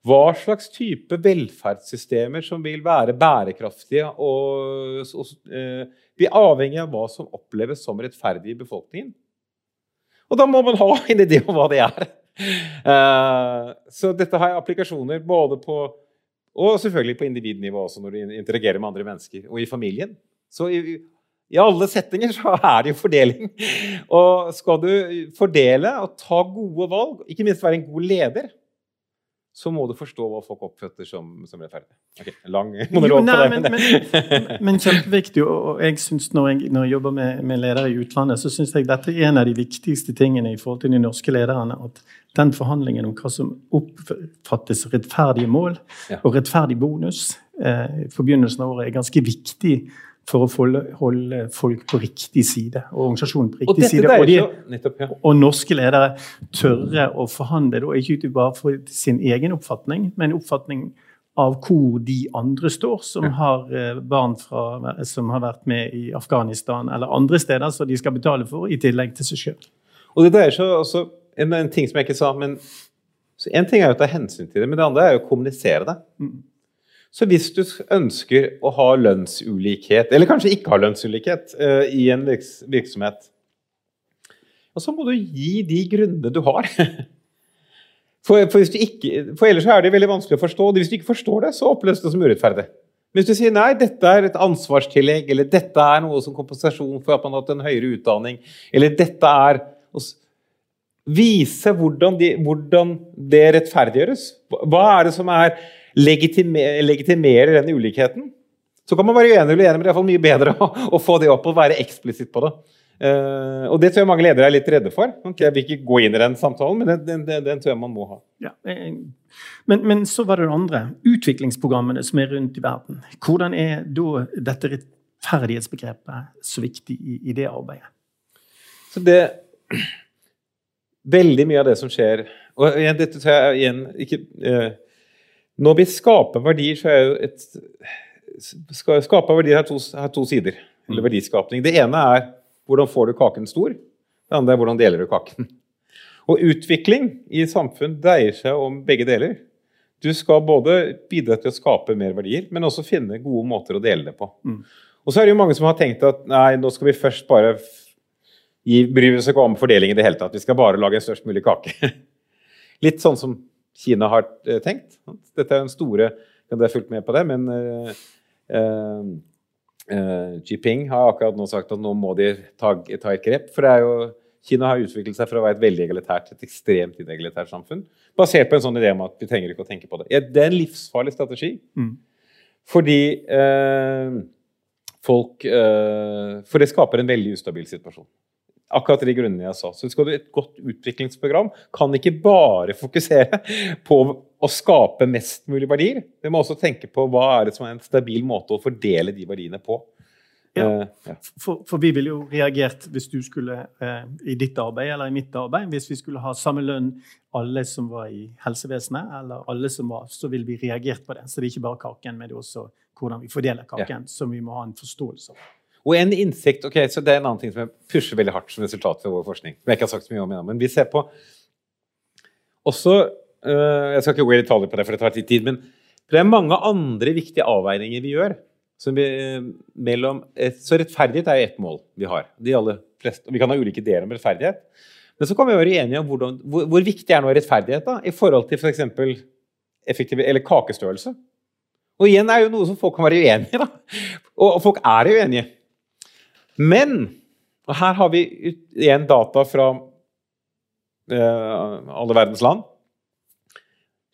Hva slags type velferdssystemer som vil være bærekraftige og, og eh, bli avhengig av hva som oppleves som rettferdig i befolkningen. Og da må man ha en idé om hva det er. Eh, så dette har jeg applikasjoner både på Og selvfølgelig på individnivå også, når du interagerer med andre mennesker. Og i familien. Så i, i alle settinger så er det jo fordeling. Og skal du fordele og ta gode valg, ikke minst være en god leder, så må du forstå hva folk oppfatter som, som rettferdig. Okay, lang monolog på det. Men, men, men, kjempeviktig. Og jeg synes når jeg, når jeg jobber med, med, ledere i utlandet, så syns jeg dette er en av de viktigste tingene i forhold til de norske lederne. At den forhandlingen om hva som oppfattes rettferdige mål ja. og rettferdig bonus eh, for begynnelsen av året, er ganske viktig for å holde folk på riktig side, og organisasjonen på riktig og side. Og, de, nettopp, ja. og, norske ledere tørre å forhandle, og ikke bare for sin egen oppfatning, men oppfatning av hvor de andre står, som har eh, barn fra, som har vært med i Afghanistan eller andre steder som de skal betale for, i tillegg til seg sjøl. Og det dreier seg også en, en, ting som jeg ikke sa, men En ting er jo å ta hensyn til det, men det andre er å kommunisere det. Mm. Så hvis du ønsker å ha lønnsulikhet, eller kanskje ikke ha lønnsulikhet, uh, i en virksomhet, så må du gi de grunnene du har. For, for, ikke, for, ellers er det veldig vanskelig å forstå. Hvis du ikke forstår det, så oppleves det som urettferdig. Hvis du sier nei, dette er et ansvarstillegg, eller dette er noe som kompensasjon for at man har hatt en høyere utdanning, eller dette er Vise hvordan, de, hvordan det rettferdiggjøres. Hva er det som er legitimer, legitimerer den ulikheten. Så kan man være uenig eller enig, men det er iallfall mye bedre å, å, få det opp og være eksplisitt på det. Uh, og det tror jeg mange ledere er litt redde for. Okay, jeg vil ikke gå inn i den samtalen, men den, den, den tror jeg man må ha. Ja, men, men, så var det det andre. Utviklingsprogrammene som er rundt i verden. Hvordan er da dette rettferdighetsbegrepet så viktig i, i det arbeidet? Så det Veldig mye av det som skjer Og igjen, dette tror jeg igjen ikke uh, når vi skaper verdier, så er jo et Skape verdier har to, har to sider. Eller mm. verdiskapning. Det ene er hvordan får du kaken stor? Det andre er hvordan deler du kaken? Og utvikling i samfunn dreier seg om begge deler. Du skal både bidra til å skape mer verdier, men også finne gode måter å dele det på. Mm. Og så er det jo mange som har tenkt at nei, nå skal vi først bare gi, bry oss ikke om fordeling i det hele tatt. Vi skal bare lage en størst mulig kake. Litt sånn som Kina har eh, tenkt. Dette er en store kan dere fulgt med på det, men uh, uh, uh, Jinping har akkurat nå sagt at nå må de ta, ta, et grep. For det er jo, Kina har utviklet seg fra å være et veldig egalitært til et ekstremt inegalitært samfunn. Basert på en sånn idé om at vi trenger ikke å tenke på det. Det er en livsfarlig strategi. Mm. Fordi folk For det skaper en veldig ustabil situasjon akkurat de grunnene jeg sa. Så skal du Et godt utviklingsprogram kan ikke bare fokusere på å skape mest mulig verdier. vi må også tenke på hva er det som er en stabil måte å fordele de verdiene på. Ja. Uh, for, for, vi ville jo reagert hvis du skulle uh, i ditt arbeid eller i mitt arbeid, hvis vi skulle ha samme lønn alle som var i helsevesenet, eller alle som var, så ville vi reagert på det. Så det er ikke bare kaken, men det er også hvordan vi fordeler kaken, ja. som vi må ha en forståelse av. Og en innsikt, ok, så Det er en annen ting som jeg pusher veldig hardt som resultat ved vår forskning. som jeg ikke har sagt så mye om ennå, men vi ser på også uh, Jeg skal ikke gå i detaljer på det, for det tar litt tid. men det er mange andre viktige avveininger vi gjør vi, mellom, så rettferdighet er jo ett mål vi har. De aller fleste, vi kan ha ulike ideer om rettferdighet. Men så kan vi være enige om hvordan, hvor, hvor, viktig er nå rettferdighet da, i forhold til f.eks. For effektiv, eller kakestørrelse. Og igjen er jo noe som folk kan være uenige i. da. Og, og folk er uenige. Men og her har vi igjen data fra eh, alle verdens land.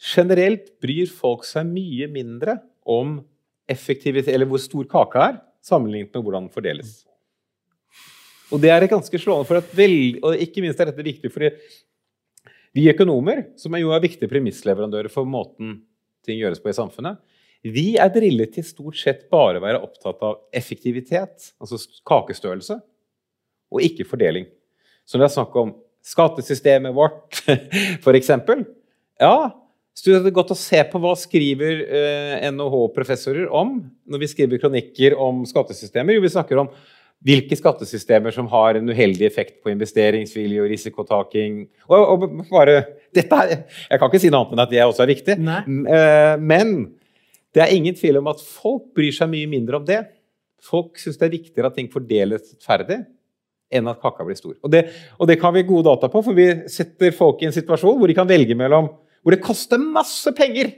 Generelt bryr folk seg mye mindre om eller hvor stor kaka er, sammenlignet med hvordan den fordeles. Og det er ganske slående, for at vel, og ikke minst er dette viktig fordi vi økonomer, som er jo er viktige premissleverandører for måten ting gjøres på i samfunnet, vi er drillet til stort sett bare å være opptatt av effektivitet, altså kakestørrelse, og ikke fordeling. Så når det er snakk om skattesystemet vårt, f.eks. Ja, så det er godt å se på hva skriver eh, NHH-professorer om når vi skriver kronikker om skattesystemer. Jo, vi snakker om hvilke skattesystemer som har en uheldig effekt på investeringsvilje og risikotaking. Og, og bare, dette Jeg kan ikke si noe annet enn at det også er viktig. Eh, men det er ingen tvil om at folk bryr seg mye mindre om det. Folk syns det er viktigere at ting fordeles rettferdig enn at kaka blir stor. Og det, og det kan vi gode data på, for vi setter folk i en situasjon hvor de kan velge mellom hvor det koster masse penger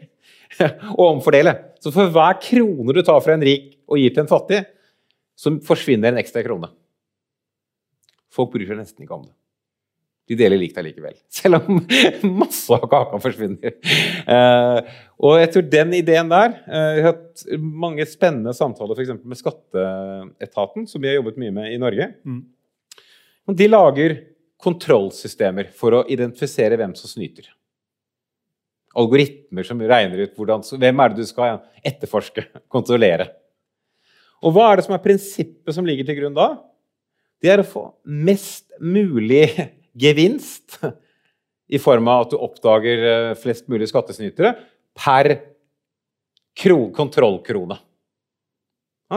å omfordele. Så for hver krone du tar fra en rik og gir til en fattig, så forsvinner en ekstra krone. Folk bryr seg nesten ikke om det. De deler likt allikevel, selv om masse av kaka forsvinner. Eh, og jeg tror den ideen der eh, Jeg har hatt mange spennende samtaler for med Skatteetaten, som vi har jobbet mye med i Norge. Mm. De lager kontrollsystemer for å identifisere hvem som snyter algoritmer som regner ut hvordan, hvem er det du skal etterforske, kontrollere. Og hva er det som er prinsippet som ligger til grunn da? Det er å få mest mulig gevinst i form av at du oppdager eh, flest mulig skattesnytere per kontrollkrone.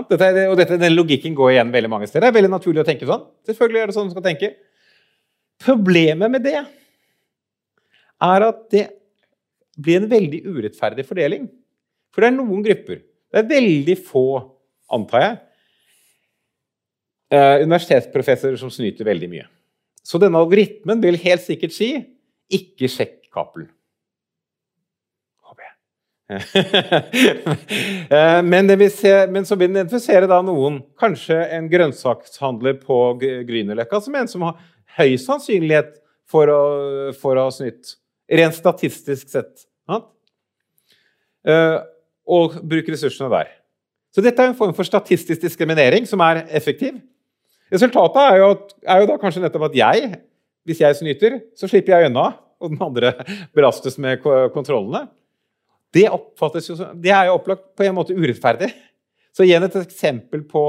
Dette, og dette, den logikken går igjen veldig mange steder. Det er veldig naturlig å tenke sånn. Selvfølgelig er det sånn man skal tenke. Problemet med det er at det blir en veldig urettferdig fordeling. For det er noen grupper. Det er veldig få, antar jeg, eh, universitetsprofessorer som snyter veldig mye. Så denne algoritmen vil helt sikkert si 'ikke sjekk Cappelen'. Håper jeg. Eh, men, se, men, så vil den identifisere da noen, kanskje en grønnsakshandler på Grünerløkka, som en som har høy sannsynlighet for å, for å ha snytt. Rent statistisk sett. Ja? Uh, og bruke ressursene der. Så dette er en form for statistisk diskriminering som er effektiv. Resultatet er jo, er jo da kanskje nettopp at jeg, hvis jeg snyter, så slipper jeg unna, og den andre belastes med kontrollene. Det, jo, det er jo opplagt på en måte urettferdig. Så igjen et eksempel på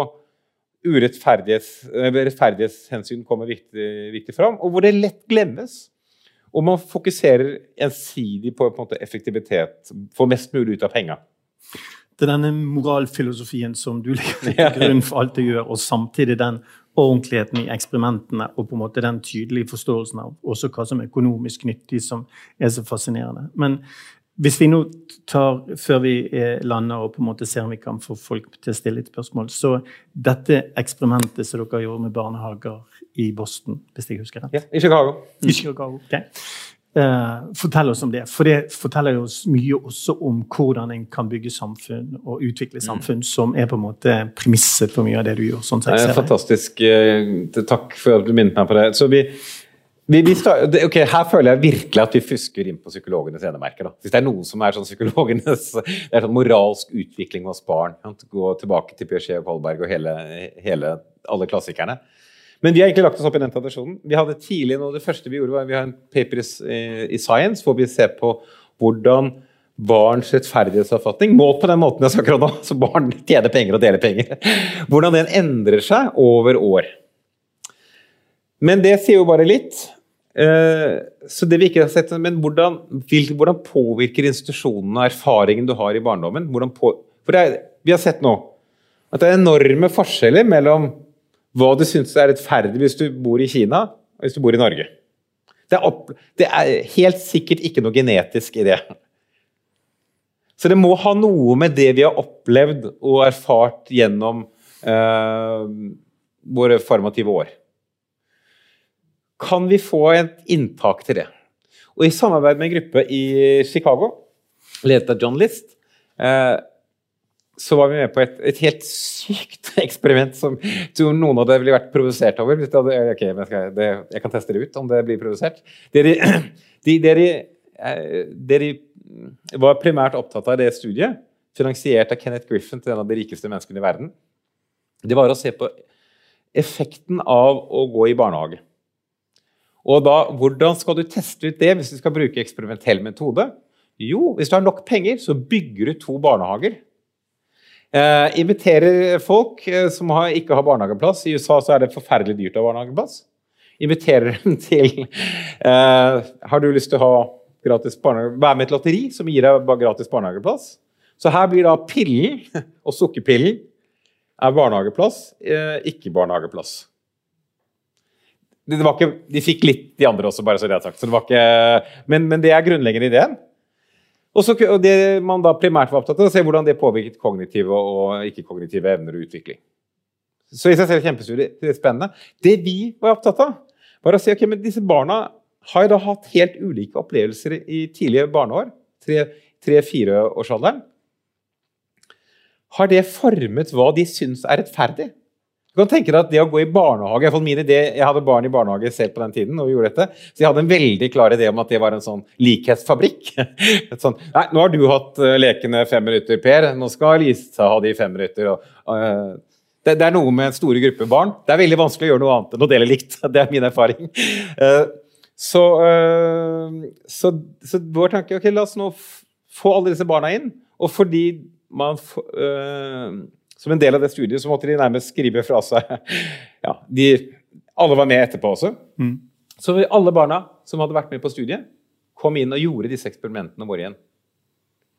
urettferdighetshensyn kommer viktig, viktig fram, og hvor det lett glemmes. Og man fokuserer ensidig på, på måte, effektivitet, få mest mulig ut av penga. Det er denne moralfilosofien som du legger til grunn for alt du gjør, og samtidig den ordentligheten i eksperimentene og på en måte den tydelige forståelsen av også hva som er økonomisk nyttig, som er så fascinerende. Men hvis vi nå tar, før vi lander og på en måte ser om vi kan få folk til å stille et spørsmål Så dette eksperimentet som dere gjorde med barnehager i Boston, hvis jeg husker rett? Ja, I Chicago. I Chicago, ok. Uh, fortell oss om det. For det forteller oss mye også om hvordan en kan bygge samfunn og utvikle mm. samfunn, mm. som er på en måte premisset for mye av det du gjør. sånn sett. Fantastisk. Eh, takk for at du minnet meg på det. Så vi vi, vi start, okay, her føler jeg virkelig at vi fusker inn på psykologenes enemerker. Hvis det er noen som er sånn psykologenes det er sånn moralsk utvikling hos barn. Gå tilbake til Piaget og Kolberg og hele, hele, alle klassikerne. Men vi har egentlig lagt oss opp i den tradisjonen. Vi hadde tidlig noe, Det første vi gjorde, var vi har en paper i, i Science hvor vi ser på hvordan barns rettferdighetsoppfatning, målt på den måten jeg sa akkurat nå, så barn tjener penger og deler penger, hvordan den endrer seg over år. Men det sier jo bare litt. Eh, så det vi ikke har sett, Men hvordan, hvordan påvirker institusjonene erfaringen du har i barndommen? På, for er, Vi har sett nå at det er enorme forskjeller mellom hva du syns er rettferdig hvis du bor i Kina og hvis du bor i Norge. Det er, opp, det er helt sikkert ikke noe genetisk i det. Så det må ha noe med det vi har opplevd og erfart gjennom eh, våre formative år. Kan vi få et inntak til det? Og I samarbeid med en gruppe i Chicago, ledet av John List, eh, så var vi med på et, et, helt sykt eksperiment som noen av dere ville vært provosert over. Okay, jeg, det, jeg, kan teste det ut om det blir provosert. Dere, de, dere, eh, dere var primært opptatt av det studiet, finansiert av Kenneth Griffin til en av de rikeste menneskene i verden. Det var å se på effekten av å gå i barnehage. Og da, Hvordan skal du teste ut det hvis du skal bruke eksperimentell metode? Jo, hvis du har nok penger, så bygger du to barnehager. Eh, inviterer folk eh, som har, ikke har barnehageplass. I USA så er det forferdelig dyrt å ha barnehageplass. Inviterer dem til eh, Har du lyst til å ha gratis barnehage, være med i et lotteri som gir deg gratis barnehageplass. Så her blir da pillen og sukkerpillen er barnehageplass, eh, ikke barnehageplass. Det, det ikke, de fikk litt, de andre også, bare så det er sagt. Så det ikke, men, men, det er grunnleggende ideen. Og, så, og det man da primært var opptatt av, å se hvordan det påvirket kognitive og ikke-kognitive evner og utvikling. Så i seg selv kjempespennende. Det vi var opptatt av, var å si ok, men disse barna har da hatt helt ulike opplevelser i tidlige barneår, tre-fireårsalderen. Har det formet hva de syns er rettferdig? Du kan tenke deg at det å gå i barnehage, Jeg, min idé, Jeg hadde barn i barnehage selv på den tiden, og vi gjorde dette, så jeg hadde en veldig klar idé om at det var en sånn likhetsfabrikk. sånn, nei, nå har du hatt uh, lekene fem minutter, Per. Nå skal Lisa ha de fem minutter. Og, uh, det, det, er noe med store gruppe barn. Det er veldig vanskelig å gjøre noe annet enn å dele likt. Det er min erfaring. Uh, så, så, så, vår tanke ok, la oss nå få alle disse barna inn. Og fordi man øh, Som en del av det studiet så måtte de nærmest skrive fra seg ja, de, Alle var med etterpå også. Mm. Så alle barna som hadde vært med på studiet, kom inn og gjorde disse eksperimentene våre igjen.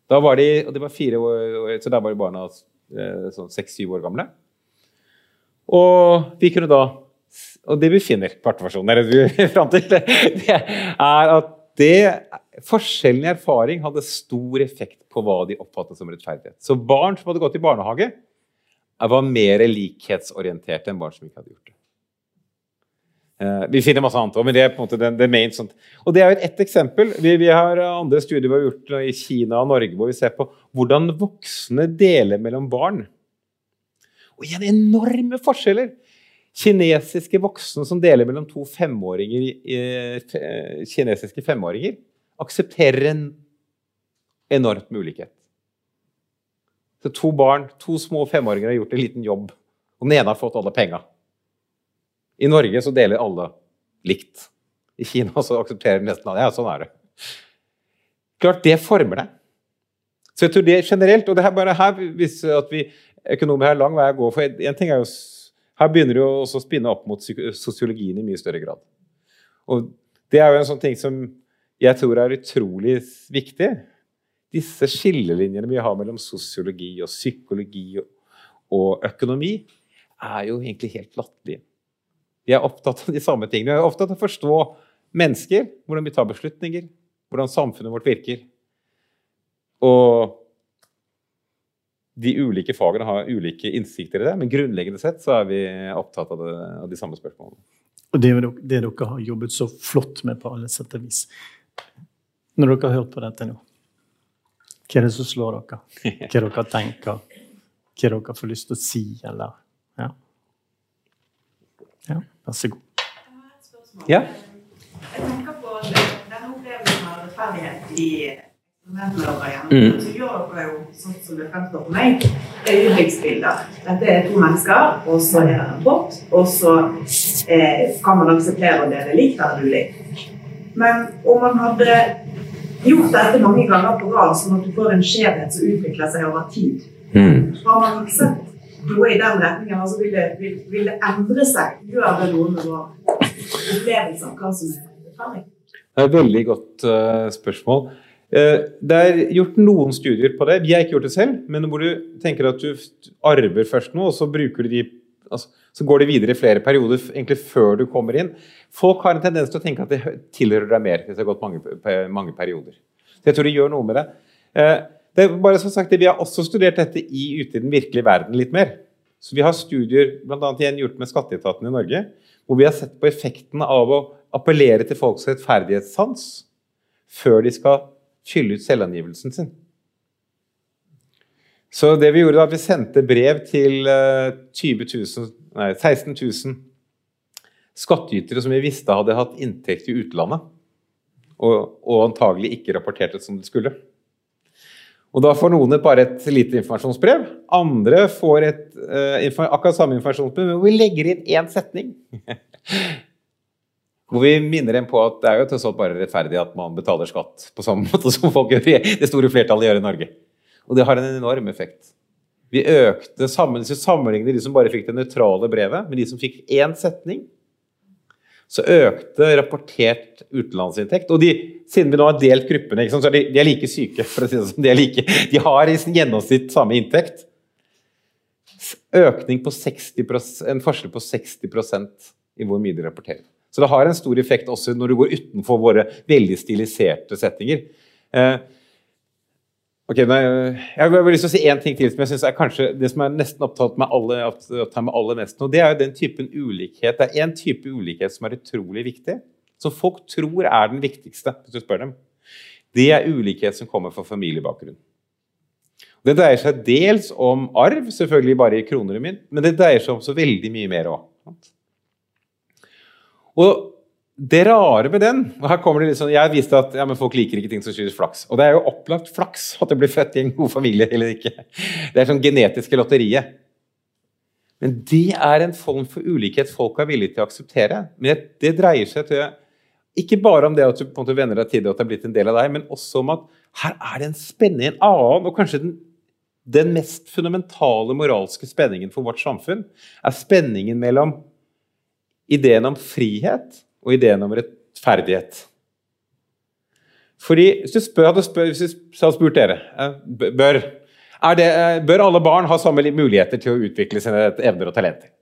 Da var de, og det var fire år, så da var de barna øh, sånn seks-syv år gamle. Og vi kunne da og det vi finner på arteversjonen, fram til, det er at det, forskjellen i erfaring hadde stor effekt på hva de oppfattet som rettferdighet. Så barn som hadde gått i barnehage, var mer likhetsorientert enn barn som ikke hadde gjort det. Uh, vi finner masse annet men det er på en måte det, main. Sånt. Og det er jo ett eksempel. Vi, vi, har andre studier vi har gjort i Kina og Norge hvor vi ser på hvordan voksne deler mellom barn. Og igjen enorme forskjeller kinesiske voksne som deler mellom to femåringer, kinesiske femåringer, aksepterer en enormt med ulikhet. Så to barn, to små femåringer har gjort en liten jobb, og den ene har fått alle penga. I Norge så deler alle likt. I Kina så aksepterer nesten alle. Ja, sånn er det. Klart det former deg. Så jeg tror det generelt, og det her bare her viser at vi økonomer har lang vei å gå. For en ting er jo her begynner det også å spinne opp mot sosiologien i mye større grad. Og det er jo en sånn ting som jeg tror er utrolig viktig. Disse skillelinjene vi har mellom sosiologi og psykologi og økonomi, er jo egentlig helt latterlige. Vi er opptatt av de samme tingene. Vi er opptatt av å forstå mennesker, hvordan vi tar beslutninger, hvordan samfunnet vårt virker. Og de ulike fagene har ulike innsikter i det, men grunnleggende sett så er vi opptatt av, det, av de samme spørsmålene. Og det det dere har jobbet så flott med på alle sett og vis. Når dere har hørt på dette nå, hva er det som slår dere? Hva er det dere tenker? Hva er det dere får lyst til å si, eller Ja. ja vær så god. Ja? Jeg tenker på denne opplevelsen av rettferdighet i Mm. Så gjør dere jo sånn som det fremstår for meg, øyeblikksbilder. Dette er to mennesker, og så er det en pott, og så eh, kan man akseptere å dele likt eller ulikt. Men om man hadde gjort dette mange ganger på rad, sånn at du får en skjevhet som utvikler seg over tid. Mm. Har man ikke sett noe i den retningen, altså vil det, vil, vil det endre seg? Gjør det noe med vår opplevelse av hva som er erfaring? Det er et veldig godt uh, spørsmål. Uh, det er gjort noen studier på det. Vi har ikke gjort det selv, men hvor du tenker at du arver først noe, og så bruker du de altså, så går det videre i flere perioder egentlig før du kommer inn. Folk har en tendens til å tenke at det tilhører deg mer hvis det har gått mange, mange perioder. Så jeg tror det gjør noe med det. Uh, det er bare som sagt, Vi har også studert dette i ute i den virkelige verden litt mer. Så Vi har studier bl.a. gjort med skatteetaten i Norge, hvor vi har sett på effekten av å appellere til folks rettferdighetssans før de skal fylle ut selvangivelsen sin. Så det vi gjorde da, vi sendte brev til 20 000, nei, 16 000 skattytere som vi visste hadde hatt inntekt i utlandet, og, og antagelig ikke rapporterte som de skulle. Og Da får noen bare et lite informasjonsbrev. Andre får et, uh, akkurat samme informasjonsbrev, men vi legger inn én setning. Hvor vi minner dem på at det er jo bare rettferdig at man betaler skatt på samme måte som folk gjør, det store flertallet gjør i Norge. Og det har en enorm effekt. Vi økte sammen, Hvis de som bare fikk det nøytrale brevet, med de som fikk én setning, så økte rapportert utenlandsinntekt. Og de, siden vi nå har delt gruppene, så er de, de, er like syke. for å si det som De, er like, de har i gjennomsnitt samme inntekt. Økning på 60% En forskjell på 60% i hvor mye de rapporterer. Så det har en stor effekt også når du går utenfor våre veldig stiliserte settinger. Eh, ok, nei, Jeg har lyst til å si én ting til som jeg synes er kanskje det som er nesten opptatt med alle, opptatt med aller mest nå. Det er jo den typen ulikhet. Det er én type ulikhet som er utrolig viktig. Som folk tror er den viktigste, hvis du spør dem. Det er ulikhet som kommer fra familiebakgrunn. Det dreier seg dels om arv, selvfølgelig bare i kroner og mynt, men det dreier seg om så veldig mye mer òg. Og det rare med den og her kommer det litt sånn, Jeg viste at ja, folk liker ikke ting som skyldes flaks. Og det er jo opplagt flaks at du blir født i en god familie eller ikke. Det er sånn genetiske lotteriet. Men det er en form for ulikhet folk er villige til å akseptere. Men det, det dreier seg til, ikke bare om det at du på en måte venner deg til det at det er blitt en del av deg, men også om at her er det en spenning, en annen, og kanskje den, den mest fundamentale moralske spenningen for vårt samfunn, er spenningen mellom ideen om frihet og ideen om rettferdighet. Fordi, Hvis du spør, hadde, spør, hvis du hadde spurt dere bør, det, bør alle barn ha samme muligheter til å utvikle sine evner og talenter?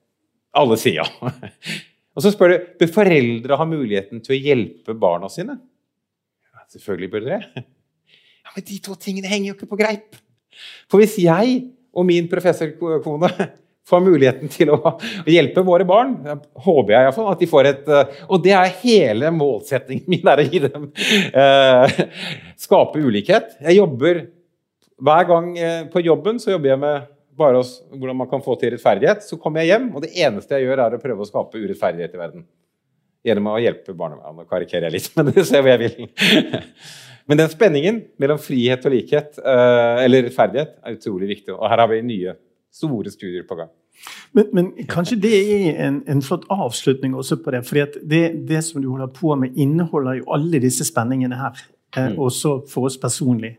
Alle sier ja. Og så spør du bør foreldre ha muligheten til å hjelpe barna sine. Ja, selvfølgelig bør dere. Ja, Men de to tingene henger jo ikke på greip. For hvis jeg og min professorkone får muligheten til å hjelpe våre barn. Håper jeg iallfall at de får et eh, Og det er hele målsettingen min, er å gi dem eh, Skape ulikhet. Jeg jobber Hver gang eh, på jobben så jobber jeg med bare oss, hvordan man kan få til rettferdighet. Så kommer jeg hjem, og det eneste jeg gjør, er å prøve å skape urettferdighet i verden. Gjennom å hjelpe barnevernet. Nå karikerer jeg litt, men du ser hvor jeg vil. Men den spenningen mellom frihet og likhet, eller rettferdighet, er utrolig viktig. Og her har vi nye store studier på gang. Men, men kanskje det er en, en, flott avslutning også på det. For det, det, som du holder på med, inneholder jo alle disse spenningene her. Eh, mm. Også for oss personlig.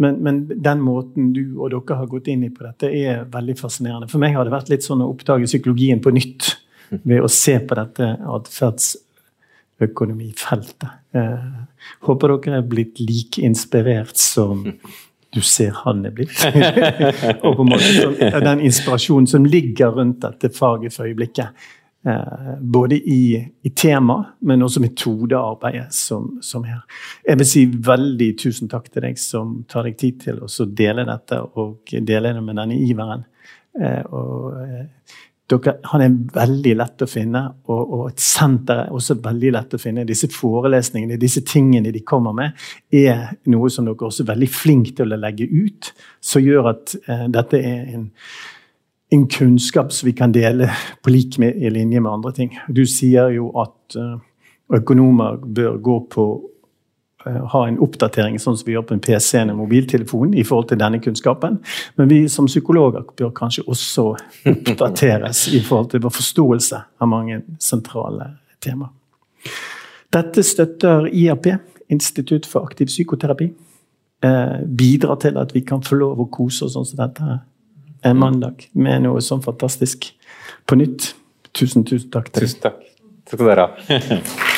Men, men, den måten du og dere har gått inn i på dette, er veldig fascinerende. For meg har det vært litt sånn å oppdage psykologien på nytt ved å se på dette atferdsøkonomifeltet. Eh, håper dere er blitt like inspirert som du ser han er blitt. og på en måte så, Den inspirasjonen som ligger rundt dette faget for øyeblikket. Eh, både i, i tema, men også metodearbeidet som, som her. Jeg vil si veldig tusen takk til deg som tar deg tid til å dele dette, og dele det med denne iveren. Eh, og eh, dere, han er veldig lett å finne, og, og, et senter er også veldig lett å finne. Disse forelesningene, disse tingene de kommer med, er noe som dere også er veldig flinke til å legge ut, som gjør at eh, dette er en, en, kunnskap som vi kan dele på lik med, i linje med andre ting. Du sier jo at eh, økonomer bør gå på ha en oppdatering sånn som vi gjør på en PC eller mobiltelefon i forhold til denne kunnskapen. Men vi som psykologer bør kanskje også oppdateres i forhold til vår forståelse av mange sentrale temaer. Dette støtter IAP, institutt for aktiv psykoterapi. Eh, bidrar til at vi kan få lov å kose oss sånn som dette en mandag med noe sånn fantastisk på nytt. Tusen, tusen takk til Tusen takk. Takk skal dere ha.